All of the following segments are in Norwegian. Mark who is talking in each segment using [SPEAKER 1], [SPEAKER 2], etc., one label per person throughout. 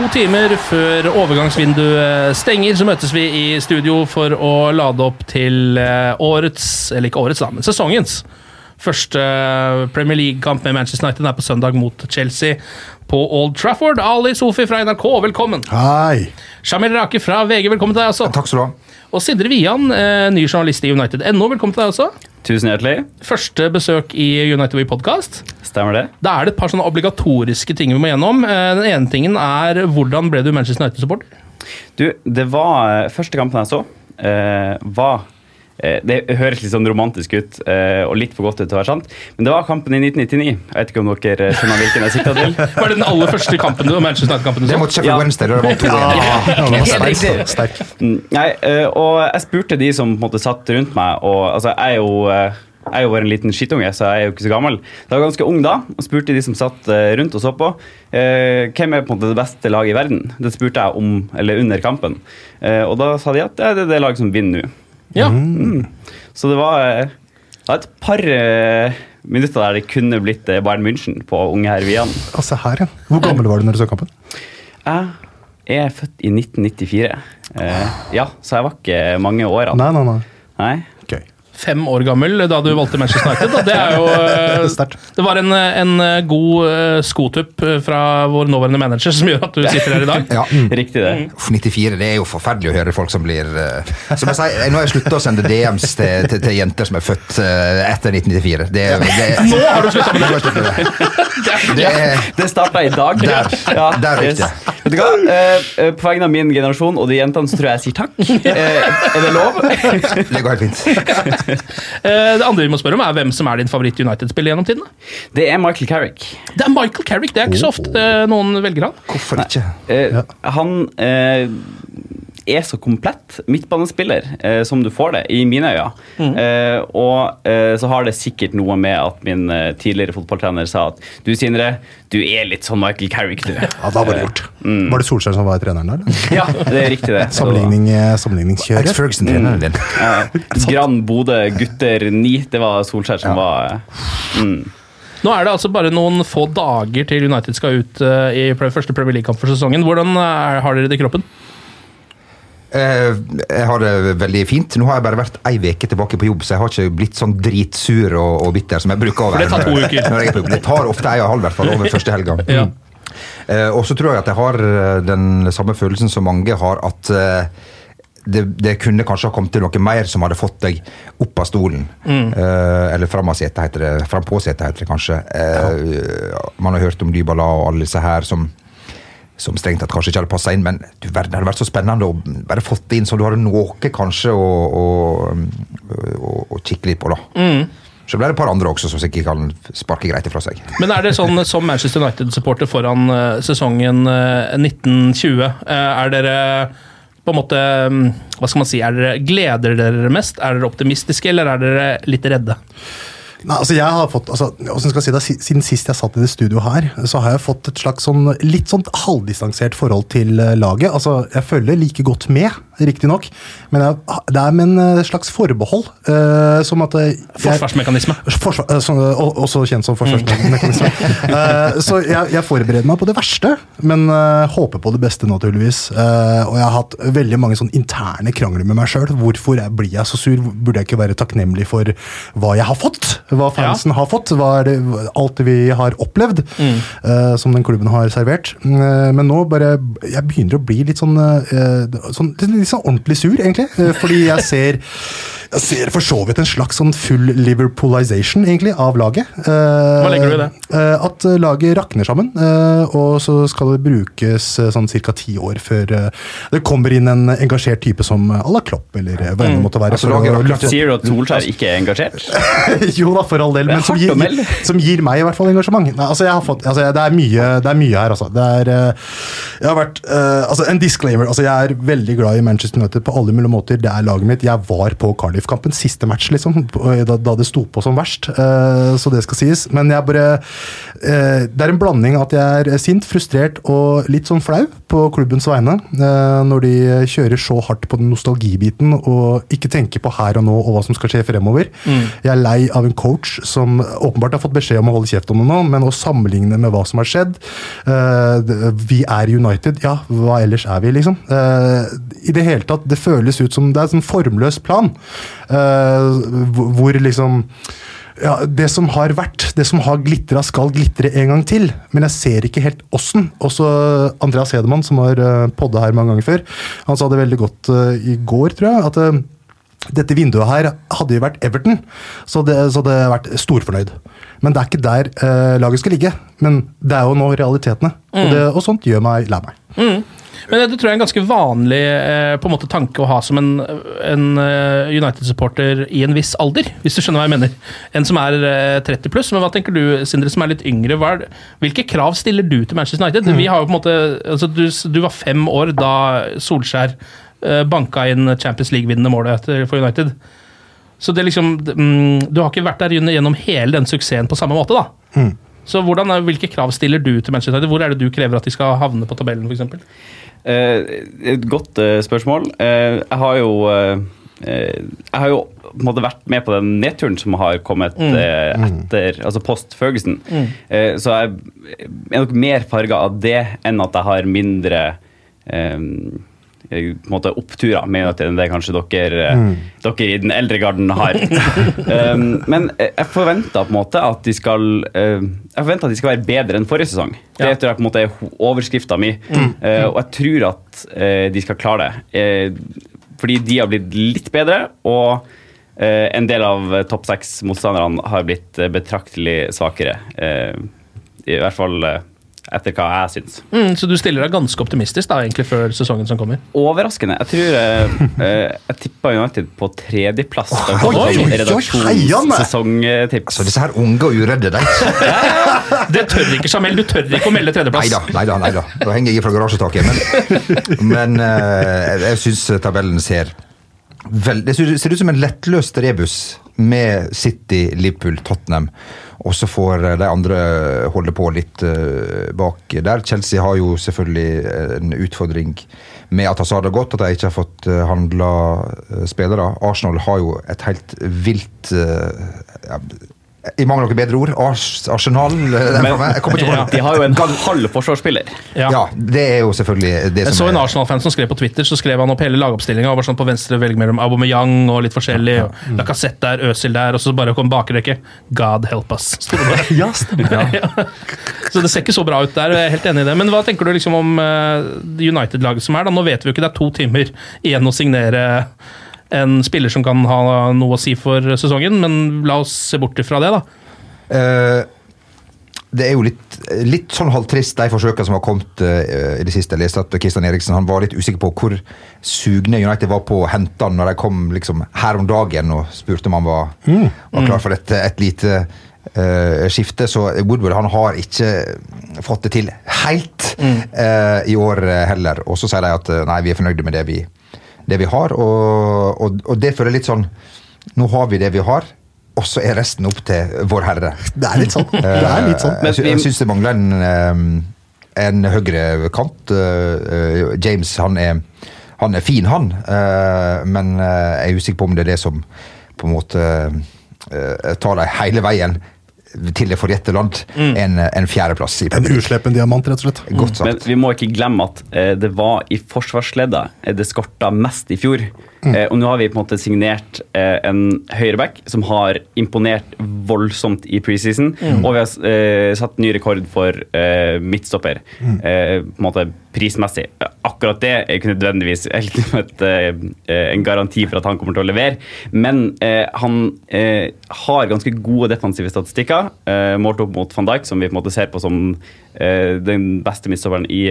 [SPEAKER 1] To timer før overgangsvinduet stenger, så møtes vi i studio for å lade opp til eh, årets, eller ikke årets, da, men sesongens første Premier League-kamp med Manchester United er på søndag mot Chelsea på Old Trafford. Ali Sofi fra NRK, velkommen.
[SPEAKER 2] Hei!
[SPEAKER 1] Shamil Rake fra VG, velkommen til deg også.
[SPEAKER 2] Takk skal du ha.
[SPEAKER 1] Og Sindre Wian, eh, ny journalist i United.no, velkommen til deg også.
[SPEAKER 3] Tusen hjertelig.
[SPEAKER 1] Første besøk i United We Podcast.
[SPEAKER 3] Stemmer det?
[SPEAKER 1] Da er det et par sånne obligatoriske ting vi må gjennom. Eh, Den ene tingen er hvordan ble du Manchester United-supporter?
[SPEAKER 3] Du, det var eh, Første kampen jeg så, eh, var eh, Det høres litt sånn romantisk ut eh, og litt for godt ut til å være sant, men det var kampen i 1999. Jeg vet ikke om dere skjønner hvilken jeg sikta til?
[SPEAKER 1] Var det den aller første kampen du, Manchester United-kampen du
[SPEAKER 4] Det
[SPEAKER 1] så?
[SPEAKER 4] mot Sheffield
[SPEAKER 3] Ja.
[SPEAKER 4] Wednesday, da det var 2-1.
[SPEAKER 2] Ja, det.
[SPEAKER 3] Mm, Nei, eh, og jeg spurte de som på en måte satt rundt meg, og altså, jeg er jo jeg er jo bare en liten skittunge, så jeg er jo ikke så gammel. Da var jeg ganske ung da, og spurte de som satt eh, rundt og så på, eh, hvem er på en måte det beste laget i verden. Det spurte jeg om, eller under kampen. Eh, og da sa de at det er det, det laget som vinner nå.
[SPEAKER 1] Ja.
[SPEAKER 3] Mm. Så det var, eh, det var et par eh, minutter der det kunne blitt Bayern München på unge her Vian.
[SPEAKER 2] Altså her, ja. Hvor gammel var du når du så kampen?
[SPEAKER 3] Jeg er født i 1994. Eh, ja, så jeg var ikke mange årene.
[SPEAKER 2] Nei, nei, nei.
[SPEAKER 3] Nei.
[SPEAKER 1] Fem år gammel da du valgte Manchester United. Og det er jo eh, Det var en, en eh, god eh, skotupp fra vår nåværende manager som gjør at du sitter her i dag.
[SPEAKER 4] Ja.
[SPEAKER 3] Riktig det.
[SPEAKER 4] Uff, 94, det er jo forferdelig å høre folk som blir Som jeg sier, Nå har jeg slutta å sende DMs til, til, til jenter som er født etter 1994. Det, det,
[SPEAKER 1] Nå har du slutta med
[SPEAKER 4] det. Det er
[SPEAKER 3] Det starta i dag.
[SPEAKER 4] Der. Der riktig.
[SPEAKER 3] Vet du hva? Eh, eh, på vegne av min generasjon og de jentene så tror jeg jeg sier takk. Eh, er det lov?
[SPEAKER 4] Det går helt fint.
[SPEAKER 1] Eh, Det andre vi må spørre om, er hvem som er din favoritt-United-spiller gjennom tidene.
[SPEAKER 3] Det er Michael Carrick.
[SPEAKER 1] Det er Michael Carrick. Det er ikke så ofte eh, noen velger han.
[SPEAKER 4] Hvorfor ikke?
[SPEAKER 3] Ja. Han eh, er så komplett midtbanespiller eh, som du får det, i mine øyne. Eh, og eh, så har det sikkert noe med at min eh, tidligere fotballtrener sa at du Sindre, du er litt sånn Michael Carrick, du.
[SPEAKER 2] Ja, da var det gjort. Var det Solskjær som var treneren der? eller?
[SPEAKER 3] Ja, det er riktig, det.
[SPEAKER 2] Sammenligning, sammenligningskjøret. sammenligningskjører.
[SPEAKER 4] Alex Ferguson, treneren din.
[SPEAKER 3] Eh, Brann Bodø gutter 9, det var Solskjær som var eh, mm.
[SPEAKER 1] Nå er det altså bare noen få dager til United skal ut eh, i første Premier League-kamp for sesongen. Hvordan er, har dere det i kroppen?
[SPEAKER 4] Eh, jeg har det veldig fint. Nå har jeg bare vært ei uke tilbake på jobb, så jeg har ikke blitt sånn dritsur og, og bitter som jeg bruker å
[SPEAKER 1] For det tar to uker.
[SPEAKER 4] er. Det tar ofte ei og en halv, i hvert fall, over første helga.
[SPEAKER 1] Ja.
[SPEAKER 4] Eh, og så tror jeg at jeg har eh, den samme følelsen som mange har, at det, det kunne kanskje ha kommet til noe mer som hadde fått deg opp av stolen. Eh, eller fram av setet, heter det. Fram på setet, heter det kanskje. Eh, Man har hørt om Dybala og alle disse her som som strengt tatt kanskje ikke hadde passa inn, men du verden, det hadde vært så spennende å bare fått det inn, så du hadde noe kanskje å, å, å, å kikke litt på, da. Så ble det et par andre også som sikkert kan sparke greit ifra seg.
[SPEAKER 1] Men er det sånn som Manchester United-supporter foran eh, sesongen eh, 1920 eh, Er dere på en måte mm, Hva skal man si? Er dere, gleder dere mest? Er dere optimistiske, eller er dere litt redde?
[SPEAKER 5] Nei, altså jeg har fått, altså, skal jeg si det, Siden sist jeg satt i det studioet her, så har jeg fått et slags sånn, litt sånn halvdistansert forhold til eh, laget. Altså, Jeg følger like godt med, riktignok, men jeg, det er med en eh, slags forbehold. Uh, som at jeg,
[SPEAKER 1] Forsvarsmekanisme.
[SPEAKER 5] Forsvar, eh, også kjent som forsvarsmekanisme. Eh, så jeg, jeg forbereder meg på det verste, men uh, håper på det beste, naturligvis. Og jeg har hatt veldig mange sånn interne krangler med meg sjøl. Hvorfor jeg, blir jeg så sur? Burde jeg ikke være takknemlig for hva jeg har fått? Hva fansen har fått? Hva det, alt vi har opplevd, eh, som den klubben har servert. Uh, men nå bare Jeg begynner å bli litt sånn, uh, sånn, litt sånn ordentlig sur, egentlig. fordi jeg ser jeg ser for så vidt en slags sånn full Liverpoolization egentlig, av laget. Hva
[SPEAKER 1] legger du i det?
[SPEAKER 5] At eh, laget rakner sammen. eh, og så skal det brukes eh, sånn ca. ti år før eh, det kommer inn en engasjert type som à la Klopp, eller eh, hva enn det måtte være.
[SPEAKER 3] Altså,
[SPEAKER 5] å-
[SPEAKER 3] laget rakner- Sier du at Solskjær ikke er engasjert?
[SPEAKER 5] jo da, for all del, men som gir,
[SPEAKER 3] å
[SPEAKER 5] som gir meg i hvert fall engasjement. Nei, altså, jeg har fått, altså, det, er mye, det er mye her, altså. Det er, eh, jeg har vært, eh, altså, en disclaimer. Altså, jeg er veldig glad i Manchester United på alle mulige måter. Det er laget mitt. Jeg var på Cardiff-kampen, siste match, liksom, da, da det sto på som verst. Uh, så det skal sies. Men jeg bare uh, Det er en blanding at jeg er sint, frustrert og litt sånn flau på klubbens vegne. uh, når de kjører så hardt på den nostalgibiten og ikke tenker på her og nå og hva som skal skje fremover.
[SPEAKER 1] Mm.
[SPEAKER 5] Jeg er lei av en coach som åpenbart har fått beskjed om å holde kjeft om det nå, men å sammenligne med hva som har skjedd eh, Vi er United, ja, hva ellers er vi, liksom? Eh, I det hele tatt, det føles ut som det er en sånn formløs plan. Eh, hvor liksom ja, Det som har vært, det som har glitra, skal glitre en gang til. Men jeg ser ikke helt åssen. Også Andreas Hedemann, som har uh, podda her mange ganger før, han sa det veldig godt eh, i går, tror jeg. at eh, dette vinduet her hadde jo vært Everton, så det, så det hadde vært storfornøyd. Men det er ikke der eh, laget skal ligge. Men det er jo nå realitetene. Og,
[SPEAKER 1] Mm.
[SPEAKER 5] det, og sånt gjør meg lei meg.
[SPEAKER 1] Mm. Men det tror jeg er en ganske vanlig eh, på en måte tanke å ha som en, en eh, United-supporter i en viss alder, hvis du skjønner hva jeg mener. En som er eh, 30 pluss. Men hva tenker du, Sindre, som er litt yngre? Er, hvilke krav stiller du til Manchester United?
[SPEAKER 5] Mm.
[SPEAKER 1] Vi har jo på en måte, altså du, du var fem år da Solskjær banka inn Champions League-vinnende målet for United. Så det er liksom, mm, Du har ikke vært der gjennom hele den suksessen på samme måte, da.
[SPEAKER 5] Mm.
[SPEAKER 1] Så hvordan, er- Hvilke krav stiller du til Manchester United? Hvor er det du krever at de skal havne på tabellen, f.eks.?
[SPEAKER 3] Eh, et godt eh, spørsmål. Eh, jeg har jo eh, eh, Jeg har jo på en måte vært med på den nedturen som har kommet
[SPEAKER 1] Mm.
[SPEAKER 3] eh, etter Altså post Ferguson.
[SPEAKER 1] Mm.
[SPEAKER 3] Eh, så jeg er nok mer farga av det enn at jeg har mindre eh, en måte oppturer med enn det kanskje dere, eh,
[SPEAKER 6] Mm.
[SPEAKER 3] dere i den eldre garden har. um, men eh, jeg forventer på en måte at de skal uh, Jeg forventer at de skal være bedre enn forrige sesong. Det
[SPEAKER 1] Ja.
[SPEAKER 3] tror jeg på en måte er overskrifta mi.
[SPEAKER 1] Mm.
[SPEAKER 3] uh, og jeg tror at uh, de skal klare det. Eh, fordi de har blitt litt bedre, og eh, en del av eh, topp seks-motstanderne har blitt eh, betraktelig svakere. Eh, I hvert fall eh, etter hva jeg syns.
[SPEAKER 1] Mm, så du stiller deg ganske optimistisk da, egentlig før sesongen som kommer?
[SPEAKER 3] Overraskende. Jeg tror eh, eh, jeg tippa United på tredjeplass. Oh,
[SPEAKER 4] Oi, oi, oi!
[SPEAKER 3] Redaksjonssesongtips.
[SPEAKER 4] Altså, disse her unge og uredde, de.
[SPEAKER 1] Det tør ikke, Jamel. Du tør ikke å melde tredjeplass.
[SPEAKER 4] Neida, neida, neida. Da henger jeg fra garasjetaket. Men, men eh, jeg, syns tabellen ser vel, Det ser ser ut som en lettløst rebus med City, Liverpool, Tottenham. Og så får de andre holde på litt eh, bak der. Chelsea har jo selvfølgelig en utfordring med at Hazard har gått, at de ikke har fått handla spillere. Arsenal har jo et helt vilt eh, ja, i mangel av noe bedre ord, Ars Arsenal. eh,
[SPEAKER 3] Men.
[SPEAKER 4] Jeg det.
[SPEAKER 3] de har jo en halv forsvarsspiller.
[SPEAKER 4] Ja. det er jo selvfølgelig det
[SPEAKER 1] Jeg
[SPEAKER 4] som
[SPEAKER 1] så en Arsenal-fan som skrev på Twitter så skrev han opp hele lagoppstillinga. Sånn på venstre velg mellom Aubameyang og litt forskjellig. og Lacassette der, Øzil der, og så bare kom bakrekke. God help us. sto det.
[SPEAKER 5] Ja, stemmer.
[SPEAKER 1] Ja. Så det ser ikke så bra ut der. jeg er helt enig i det. Men hva tenker du liksom om eh, United-laget som er? da? Nå vet vi jo ikke det er to timer igjen å signere en spiller som kan ha noe å si for sesongen, men la oss se bort fra det, da.
[SPEAKER 4] Eh, det er jo litt, litt sånn halvtrist, de forsøkene som har kommet eh, i det siste. Jeg leste at Kristian Eriksen han var litt usikker på hvor sugne United var på å hente han når de kom liksom her om dagen og spurte om han var,
[SPEAKER 5] Mm.
[SPEAKER 4] var klar for et, et lite Uh, skifte. Så Woodward han har ikke fått det til helt eh, i år uh, heller. Og så sier de at eh, nei, vi er fornøyde med det vi, det vi har. Og, og, og det føler jeg litt sånn Nå har vi det vi har, og så er resten opp til Vår Herre.
[SPEAKER 5] Det er litt sånn. Det er litt sånn.
[SPEAKER 4] Eh, Jeg, jeg syns det mangler en, eh, en høyre kant. Eh, eh, James han er, han er fin, han, eh, men eh, jeg er usikker på om det er det som på en måte eh, tar dem hele veien til det forjette land. En, en fjerdeplass. i
[SPEAKER 5] En uslepen diamant, rett og slett.
[SPEAKER 4] Godt
[SPEAKER 3] Men vi må ikke glemme at eh, det var i forsvarsleddet eh, det skorta mest i fjor. Eh, og nå har vi på en måte signert eh, en høyreback som har imponert voldsomt i preseason. Og vi har eh, satt ny rekord for eh, midtstopper. Eh, på en måte prismessig. Akkurat det er ikke nødvendigvis helt et, eh, en garanti for at han kommer til å levere, men han har ganske gode defensive statistikker, målt opp mot van Dijk, som vi på en måte ser på som den beste midtstopperen i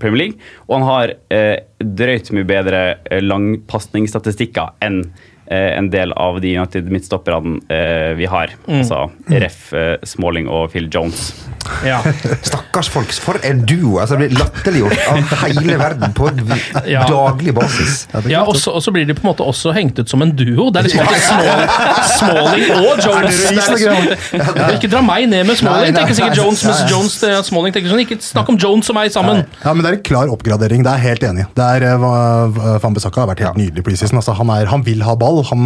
[SPEAKER 3] Premier League. Og han har drøyt mye bedre eh, langpasningsstatistikker enn eh, en del av de United midtstopperne eh, vi har. Altså Ref, Smalling og Phil Jones.
[SPEAKER 1] Ja.
[SPEAKER 4] Stakkars folk, for en duo! Altså, det blir latterliggjort av hele verden på en
[SPEAKER 1] Ja.
[SPEAKER 4] daglig basis.
[SPEAKER 1] Ja, og så blir de på en måte også hengt ut som en duo. Det er liksom Smalling og Jones. Er liksom, ikke dra meg ned med Smalling, tenker sikkert Jones. Mens. Jones, Smalling tenker sånn, ikke snakk om Jones og meg sammen.
[SPEAKER 5] Ja, men Det er en klar oppgradering. Det er jeg helt enig i. Det eh, Van Besaka har vært helt nydelig preseason. Altså, han, er, han vil ha ball, han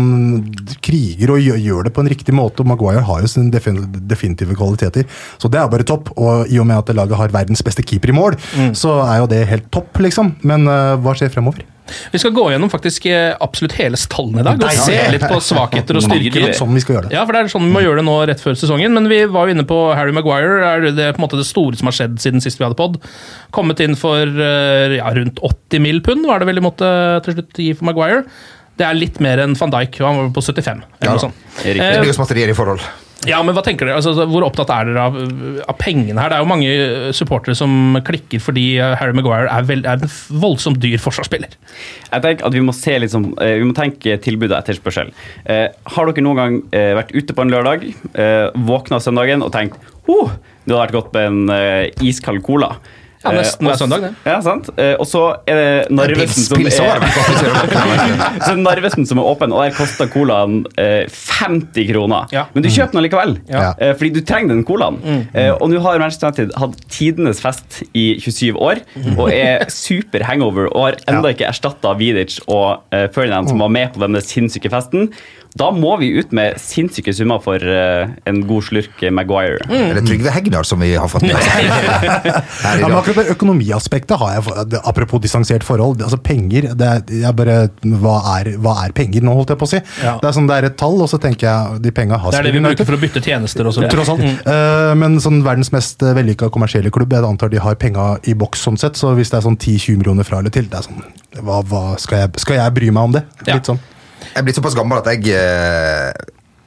[SPEAKER 5] kriger og gjør, det på en riktig måte. Maguire har jo sine definitive kvaliteter. Så det er bare topp. Og i og med at laget har verdens beste keeper i mål, så er jo det helt topp, liksom. Men uh, hva skjer fremover?
[SPEAKER 1] Vi skal gå gjennom faktisk eh, absolutt hele stallen i dag og se litt på svakheter og styrker.
[SPEAKER 5] er sånn vi skal gjøre det.
[SPEAKER 1] Ja, for det er sånn vi må gjøre det nå rett før sesongen. Men vi var jo inne på Harry Maguire. Er det på en måte det store som har skjedd siden sist vi hadde pod? Kommet inn for eh, ja, rundt 80 mill. pund, var det vel de måtte til slutt gi for Maguire. Det er litt mer enn van Dijk. Han var på 75. eller
[SPEAKER 4] Ja
[SPEAKER 1] noe sånt.
[SPEAKER 4] Det blir jo smatterier i forhold.
[SPEAKER 1] Ja, men hva tenker dere? Altså, hvor opptatt er dere av, av pengene her? Det er jo mange eh, supportere som klikker fordi eh, Harry Maguire er, veld, er en voldsomt dyr forsvarsspiller.
[SPEAKER 3] Jeg tenker at Vi må se eh, vi må tenke tilbudet og etterspørsel. Eh, har dere noen gang eh, vært ute på en lørdag, eh, våkna søndagen og tenkt oh, det hadde vært godt med en iskald cola?
[SPEAKER 1] Ja, nesten
[SPEAKER 3] Eh,
[SPEAKER 1] hver søndag, det.
[SPEAKER 3] Ja, sant? Eh, og så er det Narvesen som er Så Narvesen som er åpen, og der koster colaen eh, 50 kroner.
[SPEAKER 1] Ja.
[SPEAKER 3] Men du kjøper den likevel,
[SPEAKER 5] Ja.
[SPEAKER 3] eh, fordi du trenger den colaen. Eh, og nå har Manchester United hatt tidenes fest i 27 år, og er super hangover, og har enda ikke erstatta Vidic og eh, Ferdinand, som var med på denne sinnssyke festen. Da må vi ut med sinnssyke summer for eh, en god slurk Maguire.
[SPEAKER 4] Eller Trygve Hegnar, som vi har fått med oss
[SPEAKER 5] Ja, men akkurat det økonomiaspektet har jeg, apropos distansert forhold. altså Penger, det er, jeg bare, hva, er, hva er penger nå, holdt jeg på å si?
[SPEAKER 1] Ja.
[SPEAKER 5] Det er sånn, det er et tall, og så tenker jeg de penga har
[SPEAKER 1] Det er det vi bruker for å bytte tjenester og sånn.
[SPEAKER 5] Tross alt. Uh, men sånn verdens mest vellykka kommersielle klubb, jeg antar de har penga i boks sånn sett, så hvis det er sånn 10-20 millioner fra eller til, det er sånn Hva, hva skal, jeg, skal jeg bry meg om det?
[SPEAKER 1] Ja.
[SPEAKER 5] Litt sånn.
[SPEAKER 4] Jeg er blitt såpass gammel at jeg eh,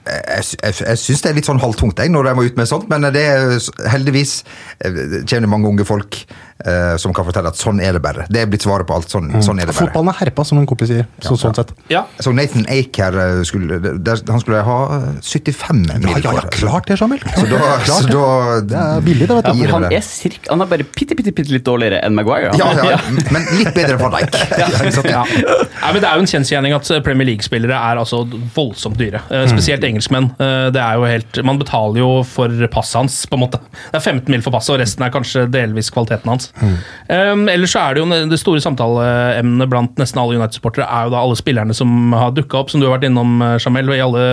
[SPEAKER 4] jeg, jeg, jeg syns det er litt sånn halvtungt jeg, når jeg må ut med sånt, men det er heldigvis eh, kommer det mange unge folk eh, som kan fortelle at sånn er det bare. Det er blitt svaret på alt. Sånn, sånn er det bare.
[SPEAKER 5] Fotballen er herpa, som en kompis sier. Så,
[SPEAKER 4] Ja,
[SPEAKER 5] sånn sett.
[SPEAKER 1] Ja.
[SPEAKER 4] Så Nathan Ake her eh, skulle, der, Han skulle ha 75 mil
[SPEAKER 5] ja, ja,
[SPEAKER 4] ja,
[SPEAKER 5] klart det, Samuel.
[SPEAKER 4] Så da,
[SPEAKER 5] Klart
[SPEAKER 4] så da
[SPEAKER 5] Det er billig, det, vet du.
[SPEAKER 4] Ja,
[SPEAKER 3] han, er cirka, han er bare bitte, bitte, bitte litt dårligere enn Maguire.
[SPEAKER 4] Ja, ja, men litt bedre enn Van Dijk. Ja.
[SPEAKER 1] Ja. Men Det er jo en kjensgjerning at Premier League-spillere er altså voldsomt dyre. Spesielt Spesielt engelskmenn. Eh, Det er jo helt, Man betaler jo for passet hans, på en måte. Det er 15 mil for passet, og resten er kanskje delvis kvaliteten hans. Um, ellers så er det jo det store samtaleemnet blant nesten alle United-supportere er jo da alle spillerne som har dukka opp, som du har vært innom, eh, Jamel, i alle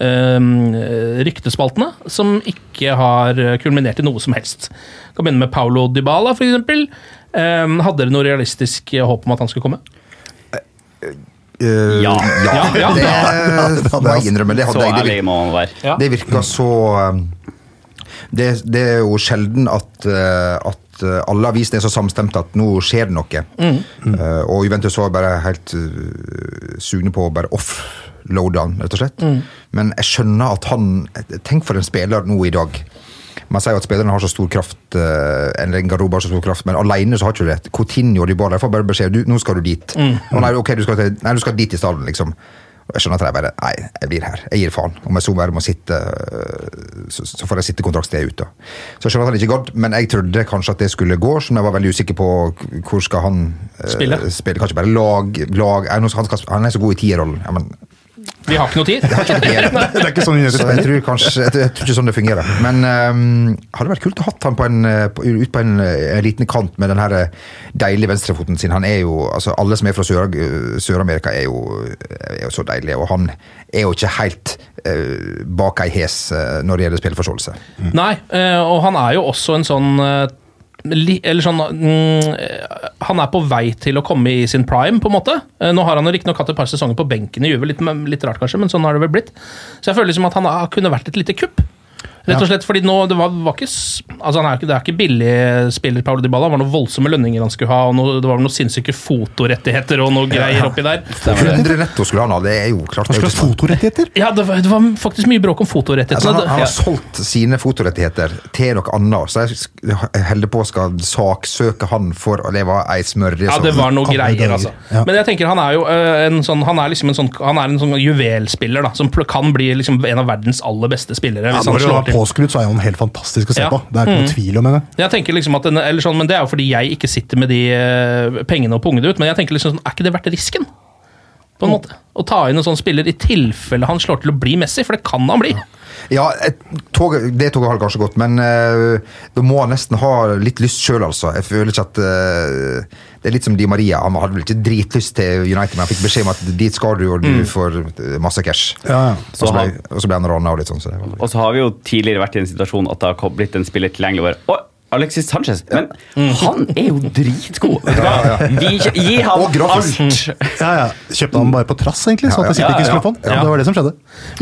[SPEAKER 1] um, ryktespaltene, som ikke har eh, kulminert i noe som helst. Kan begynne med Paulo Dybala, f.eks. Um, hadde dere noe realistisk håp om at han skulle komme?
[SPEAKER 4] Uh,
[SPEAKER 3] Ja.
[SPEAKER 1] Ja, ja.
[SPEAKER 4] Det hadde jeg innrømmet. Det
[SPEAKER 3] Så
[SPEAKER 4] hadde jeg.
[SPEAKER 3] det, man
[SPEAKER 4] Det virker så um, det, det er jo sjelden at, uh, at uh, alle avisene er så samstemte at nå skjer det noe. Uh, og Juventus var bare helt uh, sugne på å bare offloade han, rett og slett. Men jeg skjønner at han Tenk for en spiller nå i dag. Man sier jo at spillerne har så stor kraft, eller en garderobe har så stor kraft, men alene så har ikke du det. Coutinho og Dybala får bare beskjed du, nå skal du dit. Å, nei, ok, du skal, nei, du skal dit i stallen, liksom. Og Jeg skjønner at jeg bare Nei, jeg blir her. Jeg gir faen. Om jeg så bare må sitte, øh, så, får jeg sitte kontraktstid ute. Så jeg skjønner at han ikke gadd, men jeg trodde kanskje at det skulle gå, som jeg var veldig usikker på hvor skal han øh,
[SPEAKER 1] Spille.
[SPEAKER 4] spille. Kanskje bare lag, lag han, skal, han er så god i tierrollen. Ja, men
[SPEAKER 1] Vi har ikke noe tid.
[SPEAKER 5] Det er ikke sånn
[SPEAKER 4] Så jeg tror kanskje jeg tror, jeg tror ikke sånn det fungerer. Men um, hadde vært kult å hatt han på en, eh, på, ut på en, eh, en liten kant med den her eh, deilige venstrefoten sin. Han er jo, altså Alle som er fra Sør-Amerika, Sør-Amerika, er, jo- er jo så deilige. Og han er jo ikke helt uh, bak ei hes uh, når det gjelder spilleforståelse.
[SPEAKER 1] Nei, uh, og han er jo også en sånn eh, Eller sånn mm, Han er på vei til å komme i sin prime, på en måte. Eh, Nå har han riktignok hatt et par sesonger på benken i Juve, litt, litt rart kanskje, men sånn har det vel blitt. Så jeg føler liksom at han har, kunne vært et lite kupp. Rett og slett fordi nå, det var, var ikke altså han er ikke, Det er ikke billig spiller, Paulo Dybala. Det var noen voldsomme lønninger han skulle ha, og noe, det var noen sinnssyke fotorettigheter og noe greier oppi der.
[SPEAKER 4] 100 netto skulle han ha, det er jo klart.
[SPEAKER 5] Han skulle ha fotorettigheter.
[SPEAKER 1] Ja, det var, det var faktisk mye bråk om fotorettigheter.
[SPEAKER 4] Altså, han, han har
[SPEAKER 1] Ja.
[SPEAKER 4] solgt sine fotorettigheter til noe annet, så jeg holder på å skal saksøke han for å leve av ei smørje
[SPEAKER 1] Ja, det var noe greier, altså.
[SPEAKER 5] Ja.
[SPEAKER 1] Men jeg tenker han er jo øh, en sånn Han er liksom en sånn Han er en sånn juvelspiller, da. Som kan bli liksom en av verdens aller beste spillere.
[SPEAKER 5] Ja,
[SPEAKER 1] Hvis han
[SPEAKER 5] han
[SPEAKER 1] slår til.
[SPEAKER 5] Påskrudd, så er han helt fantastisk å se
[SPEAKER 1] Ja.
[SPEAKER 5] på. Det er ikke noe
[SPEAKER 1] Mm.
[SPEAKER 5] tvil om henne.
[SPEAKER 1] Jeg tenker liksom at den, sånn, men Det er jo fordi jeg ikke sitter med de øh, pengene og punger det ut. Men jeg tenker liksom sånn, er ikke det verdt risken? På en måte. Å ta inn en sånn spiller i tilfelle han slår til å bli Messi, for det kan han bli.
[SPEAKER 4] Ja, et tog, det toget har kanskje gått, men uh, da må han nesten ha litt lyst sjøl, altså. Jeg føler ikke at uh, Det er litt som Di Maria. Han hadde vel ikke dritlyst til United, men han fikk beskjed om at dit skal du, og du
[SPEAKER 3] Mm.
[SPEAKER 4] får eh, masse cash.
[SPEAKER 5] Ja, ja.
[SPEAKER 4] Og så ble, og han rana og litt sånn. Så det var
[SPEAKER 3] Og så har vi jo tidligere vært i en situasjon at det har blitt en spiller tilgjengelig over. Alexis Sanchez, men han er jo dritgod! Hva? Vi, gi ham
[SPEAKER 4] Og grattis.
[SPEAKER 3] alt!
[SPEAKER 5] Ja, ja. Kjøpte han bare på trass, egentlig, så at City
[SPEAKER 3] Ja, ja,
[SPEAKER 5] ikke
[SPEAKER 3] ja.
[SPEAKER 5] skulle få.
[SPEAKER 1] Ja.
[SPEAKER 5] Det var det som skjedde.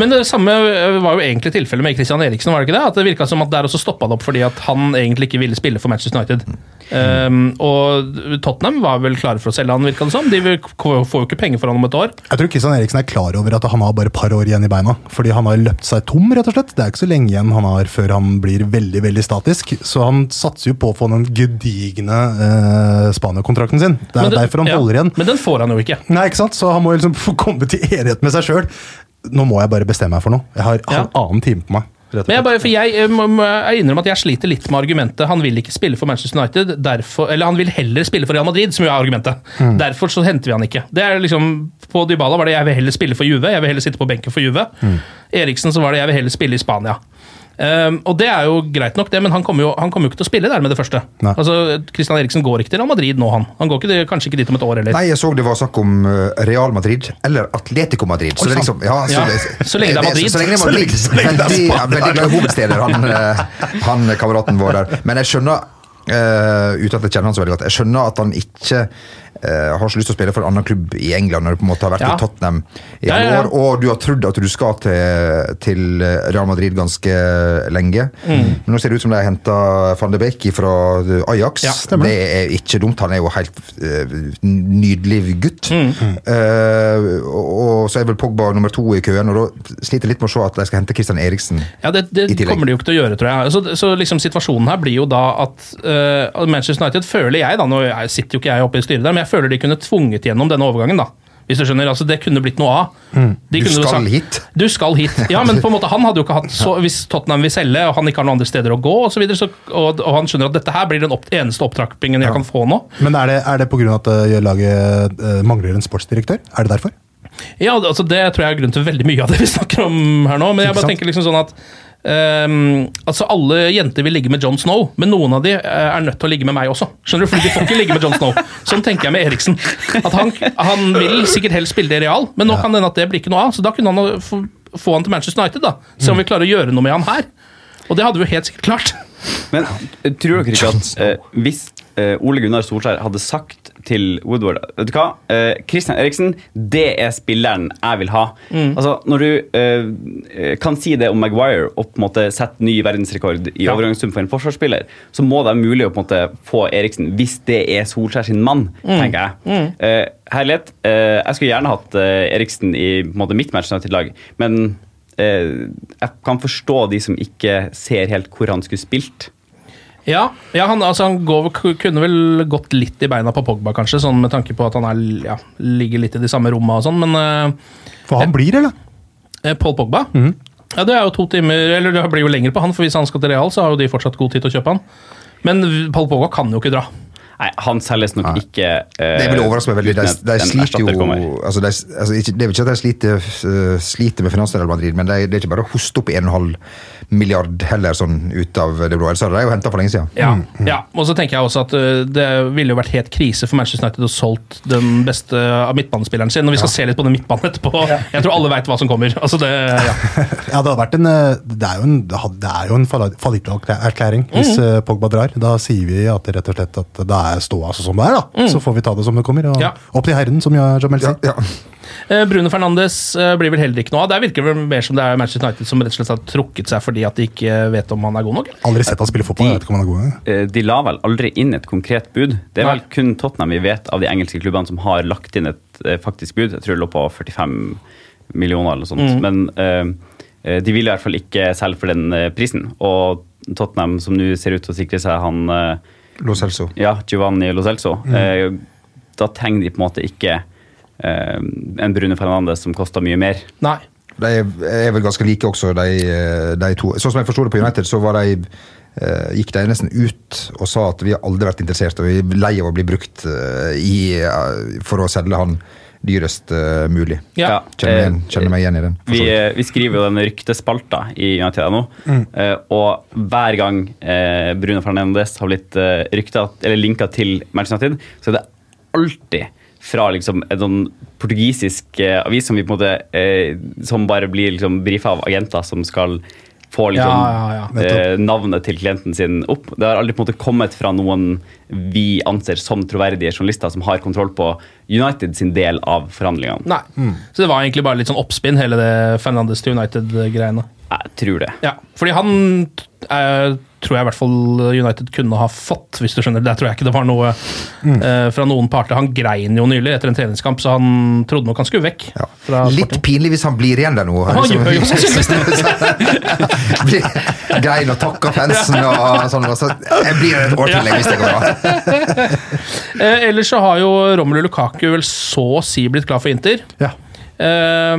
[SPEAKER 1] Men det samme øh, var jo egentlig tilfellet med Christian Eriksen. var Det ikke det? At det virka som at der også stoppa det opp fordi at han egentlig ikke ville spille for Manchester United. Um, og Tottenham var vel klare for å selge han, virka det som. De får jo ikke penger for han om et år.
[SPEAKER 5] Jeg tror Christian Eriksen er klar over at han har bare et par år igjen i beina. Fordi han har løpt seg tom, rett og slett. Det er ikke så lenge igjen han har før han blir veldig veldig statisk. Så han satser jo på å få den gedigne eh, Spania-kontrakten sin. Det er
[SPEAKER 1] det-
[SPEAKER 5] derfor han
[SPEAKER 1] ja,
[SPEAKER 5] holder igjen.
[SPEAKER 1] Men den får han jo ikke.
[SPEAKER 5] Nei, ikke sant? Så han må liksom få komme til enighet med seg sjøl. Nå må jeg bare bestemme meg for noe. Jeg har
[SPEAKER 1] Ja.
[SPEAKER 5] halvannen time på meg.
[SPEAKER 1] Men jeg, bare, for jeg, eh, jeg innrømmer at jeg sliter litt med argumentet han vil ikke spille for Manchester United, derfor, eller han vil heller spille for Real Madrid, som jo er argumentet.
[SPEAKER 5] Mm.
[SPEAKER 1] Derfor så henter vi han ikke. Det er liksom, På Dybala var det 'jeg vil heller spille for Juve', jeg vil heller sitte på benken for Juve.
[SPEAKER 5] Mm.
[SPEAKER 1] Eriksen så var det 'jeg vil heller spille i Spania'. Um, og det er jo greit nok, det, men han kommer jo, han kommer jo ikke til å spille der med det første.
[SPEAKER 5] Nei.
[SPEAKER 1] Altså, Christian Eriksen går ikke til Real Madrid nå, han. Han går ikke, kanskje ikke dit om et år heller.
[SPEAKER 4] Nei, jeg så det var snakk om eh, Real Madrid eller Atletico Madrid. Så, det liksom, ja, så,
[SPEAKER 1] Ja,
[SPEAKER 4] det-
[SPEAKER 1] så lenge det er Madrid.
[SPEAKER 4] Så, lenge det er Madrid.
[SPEAKER 5] Så lenge- så lenge er
[SPEAKER 4] veldig, glad i hovedsteder, han, eh, han kameraten vår der. Men jeg skjønner, Uh, uten at jeg kjenner han så veldig godt, jeg skjønner at han ikke har så lyst til å spille for en annen klubb i England når du på en måte har vært
[SPEAKER 1] Ja.
[SPEAKER 4] i Tottenham i
[SPEAKER 1] Ja, ja,
[SPEAKER 4] år, og du har trodd at du skal til, til Real Madrid ganske lenge.
[SPEAKER 1] Mm.
[SPEAKER 4] Men nå ser det ut som de har henta van de Beek fra Ajax.
[SPEAKER 1] Ja,
[SPEAKER 4] det er ikke dumt. Han er jo helt uh, nydelig gutt.
[SPEAKER 1] Mm.
[SPEAKER 4] Uh, og, så er vel Pogba nummer to i køen, og da sliter jeg litt med å se at de skal hente Christian Eriksen.
[SPEAKER 1] Ja, det, det
[SPEAKER 4] I tillegg.
[SPEAKER 1] kommer de jo ikke til å gjøre, tror jeg. Så, så liksom situasjonen her blir jo da at uh, Manchester United føler jeg, da, nå sitter jo ikke jeg oppe i styret der, men jeg føler de kunne tvunget gjennom denne overgangen, da. Hvis du skjønner, altså Det kunne blitt noe av. De
[SPEAKER 4] Mm. Du
[SPEAKER 1] kunne
[SPEAKER 4] skal
[SPEAKER 1] sagt-
[SPEAKER 4] hit.
[SPEAKER 1] Du skal hit. Ja, men på en måte, han hadde jo ikke hatt så, Hvis Tottenham vil selge, og han ikke har noen andre steder å gå, og, så videre, så, og, og han skjønner at dette her blir den opp, eneste opptrappingen jeg kan få nå.
[SPEAKER 5] Men er det, er det pga. at uh, laget eh, mangler en sportsdirektør? Er det derfor?
[SPEAKER 1] Ja, altså Det tror jeg er grunnen til veldig mye av det vi snakker om her nå. Men jeg bare tenker liksom sånn at ehm, altså Alle jenter vil ligge med John Snow, men noen av de eh, er nødt til å ligge med meg også. Skjønner du? Fordi de får ikke ligge med John Snow. Sånn tenker jeg med Eriksen. At Han, han vil sikkert helst spille det i real, men nå kan det hende at det blir ikke noe av. Så da kunne han få, få han til Manchester United, da. Se om vi klarer å gjøre noe med han her. Og det hadde vi jo helt sikkert klart.
[SPEAKER 3] Men tror dere ikke at eh, hvis Ole Gunnar Solskjær hadde sagt til Woodward Vet du hva, eh, Christian Eriksen, det er spilleren jeg vil ha. Altså, Når du eh, eh, kan si det om Maguire og på en måte sette ny verdensrekord i
[SPEAKER 1] Ja.
[SPEAKER 3] overgangssum for en forsvarsspiller, så må det være mulig å på en måte få Eriksen hvis det er Solskjær sin mann, tenker jeg. Eh, herlighet, eh, jeg skulle gjerne hatt eh, Eriksen i på en måte, mitt United-lag, men eh, jeg kan forstå de som ikke ser helt hvor han skulle spilt.
[SPEAKER 1] Ja, ja han, altså, han går, kunne vel gått litt i beina på Pogba, kanskje, sånn med tanke på at han er, ja, ligger litt i de samme romma og sånn, men eh,
[SPEAKER 5] For han blir, eller?
[SPEAKER 1] Eh, Paul Pogba? Ja, Det er jo to timer Eller det blir jo lenger på han, for hvis han skal til Real, så har jo de fortsatt god tid til å kjøpe han. Men Paul Pogba kan jo ikke dra.
[SPEAKER 3] Nei, han selges nok ikke uh,
[SPEAKER 4] Det vil overraske meg veldig. De, de sliter jo altså de, altså ikke, Det er ikke at de sliter, uh, sliter med Finansdelen Madrid, men de, det er ikke bare å hoste opp 1,5 milliard heller sånn ut av det blå. Ellers hadde de jo henta for lenge siden.
[SPEAKER 1] Ja, ja. og så tenker jeg også at uh, det ville jo vært helt krise for Manchester United å solgt den beste av midtbanespilleren sin. Og vi skal se litt på den midtbanen etterpå. Jeg tror alle veit hva som kommer. Altså det, ja.
[SPEAKER 5] Ja, det, hadde vært en, det er jo en, det er jo en fallitterklæring hvis
[SPEAKER 1] Mhm.
[SPEAKER 5] Pogba drar. Da sier vi at det rett og slett at det er ståa altså som det er. da.
[SPEAKER 1] Mm.
[SPEAKER 5] Så får vi ta det som det kommer. Og
[SPEAKER 1] Ja.
[SPEAKER 5] Opp til herren, som Jamel sier.
[SPEAKER 1] Eh, Bruno Fernandes eh, blir vel heller ikke noe av. Der virker det vel mer som det er Manchester United som rett og slett har trukket seg fordi at de ikke vet om han er god nok.
[SPEAKER 5] Aldri sett han spille fotball. jeg vet ikke om han er god engang.
[SPEAKER 3] Eh, De la vel aldri inn et konkret bud. Det er vel kun Tottenham vi vet av de engelske klubbene som har lagt inn et faktisk bud. Jeg tror det lå på 45 millioner eller noe sånt.
[SPEAKER 1] Mm.
[SPEAKER 3] Men eh, eh, de vil i hvert fall ikke selge for den prisen. Og Tottenham, som nå ser ut til å sikre seg han eh,
[SPEAKER 4] Lo Celso.
[SPEAKER 3] Ja, Giovanni Lo Celso.
[SPEAKER 4] Mm.
[SPEAKER 3] Eh, da trenger de på en måte ikke eh, en Bruno Fernandes som koster mye mer.
[SPEAKER 1] Nei.
[SPEAKER 4] De er, vel ganske like også, de, de to. Sånn som jeg forsto det på United, så var de eh, gikk de nesten ut og sa at vi har aldri vært interessert, og vi er lei av å bli brukt eh, i, eh, for å selge han dyrest uh, mulig.
[SPEAKER 3] Ja.
[SPEAKER 4] Kjenner,
[SPEAKER 3] Eh,
[SPEAKER 4] kjenner meg igjen i den.
[SPEAKER 3] Vi, eh, vi skriver jo den ryktespalta i United nå,
[SPEAKER 4] Mm.
[SPEAKER 3] eh, og hver gang eh, Bruno Fernandes har blitt rykta, eller linka til Manchester United, så er det alltid fra liksom en sånn portugisisk avis som vi på en måte Som bare blir liksom brifa av agenter som skal få liksom
[SPEAKER 1] Ja, ja, ja.
[SPEAKER 3] eh, navnet til klienten sin opp. Det har aldri på en måte kommet fra noen vi anser som troverdige journalister som har kontroll på United sin del av forhandlingene.
[SPEAKER 1] Nei. Så det var egentlig bare litt sånn oppspinn, hele det Fernandes til United-greiene.
[SPEAKER 3] Jeg tror det.
[SPEAKER 1] Ja, fordi han eh, tror jeg i hvert fall United kunne ha fått, hvis du skjønner. Der tror jeg ikke det var noe eh, fra noen parter. Han grein jo nylig etter en treningskamp, så han trodde nok han skulle vekk. Fra
[SPEAKER 4] Litt pinlig hvis han blir igjen der nå.
[SPEAKER 1] Han gjør jo sannsynligvis
[SPEAKER 4] det! Grein og takka fansen og sånn. Så jeg blir et år til hvis det går bra.
[SPEAKER 1] uh, ellers så har jo Romelu Lukaku vel så å si blitt klar for Inter. Eh,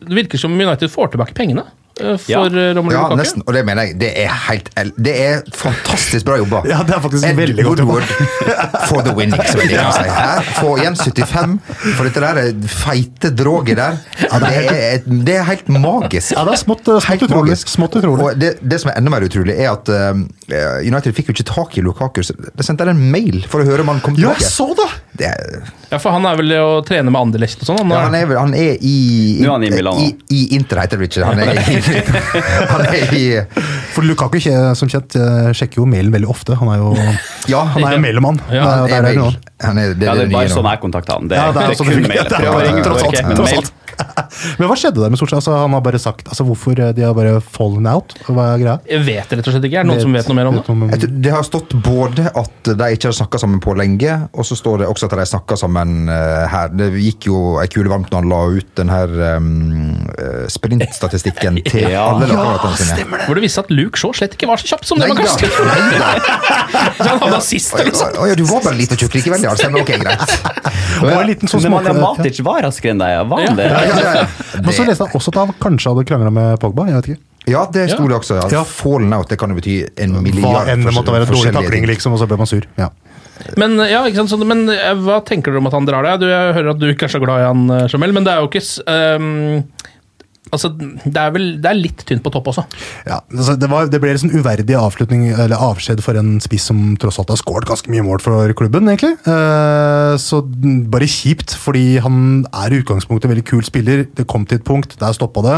[SPEAKER 1] det virker som United får tilbake pengene for eh, Lukaku.
[SPEAKER 4] ja, nesten. Og det mener jeg. Det er helt Det er fantastisk bra jobba.
[SPEAKER 5] Ja, det er faktisk
[SPEAKER 4] Ed
[SPEAKER 5] veldig godt jobba.
[SPEAKER 4] For the winning, som jeg liker å si. Her, Få igjen 75 for dette der feite droget der. Det er, det er helt magisk.
[SPEAKER 5] Ja, det er smått, eh, smått utrolig. Smått utrolig.
[SPEAKER 4] Og det, det som er enda mer utrolig, er at uh, United fikk jo ikke tak i Lukaku. så De sendte en mail for å høre om han kom
[SPEAKER 5] Ja,
[SPEAKER 4] tilbake.
[SPEAKER 5] Ja, så det!
[SPEAKER 4] Det er,
[SPEAKER 1] Ja, for han er vel å trene med Anderlecht og sånn? han
[SPEAKER 4] ja, han, er, han er i
[SPEAKER 3] i Milano.
[SPEAKER 4] I, i Inter, heter det ikke. Han er i, han er i
[SPEAKER 5] For Lukaku som kjent eh, sjekker jo mailen veldig ofte. Han er jo
[SPEAKER 4] Ja,
[SPEAKER 5] han er jo mailmann.
[SPEAKER 1] Ja,
[SPEAKER 5] er- det er det
[SPEAKER 4] er, det,
[SPEAKER 3] Ja, det er bare sånn jeg kontakter han. Det
[SPEAKER 5] Ja,
[SPEAKER 3] er,
[SPEAKER 5] det er
[SPEAKER 3] det er kun mail.
[SPEAKER 5] Tross alt,
[SPEAKER 3] men.
[SPEAKER 5] Men hva skjedde der med Solskjær? Altså, han har bare sagt altså, hvorfor eh, de har bare fallen out? Hva er greia?
[SPEAKER 1] Jeg vet det rett og slett ikke. Er det noen som vet noe mer om det?
[SPEAKER 4] Jeg tror Det har stått både at de ikke har snakka sammen på lenge, og så står det også at de snakka sammen uh, her. Det gikk jo ei kule varmt når han la ut den her um, sprintstatistikken til
[SPEAKER 3] Ja.
[SPEAKER 4] alle lagkameratene sine.
[SPEAKER 1] Hvor det viste at Luke Shaw slett ikke var så kjapp som det man kanskje skulle. Så Han hadde assist eller.
[SPEAKER 4] Å ja, du var bare litt og tjukk likevel, ja. Stemmer, ok, greit.
[SPEAKER 5] Det var en liten sånn
[SPEAKER 3] Nemanja
[SPEAKER 5] småk-
[SPEAKER 3] Matic var raskere enn deg, ja. var han det?
[SPEAKER 4] Ja, ja, ja.
[SPEAKER 5] Men så leste jeg også at han kanskje hadde krangla med Pogba. jeg vet ikke.
[SPEAKER 4] Ja, det sto det også.
[SPEAKER 5] Ja.
[SPEAKER 4] Ja. Fallen out, det kan jo bety en
[SPEAKER 5] Hva
[SPEAKER 4] milliard
[SPEAKER 5] enn det måtte være. Dårlig takling, liksom, og så ble man sur. Ja.
[SPEAKER 1] Men, ja, ikke sant? Så, men eh, hva tenker dere om at han drar deg? Du, jeg hører at du ikke er så glad i han, eh, Jamel, men det er jo ikke ehm, Altså, det er vel det er litt tynt på topp også.
[SPEAKER 5] Ja, altså det, var, det ble en sånn uverdig avslutning, eller avskjed for en spiss som tross alt har skåret ganske mye mål for klubben, egentlig. Uh, så bare kjipt, fordi han er i utgangspunktet en veldig kul spiller. Det kom til et punkt, der stoppa det.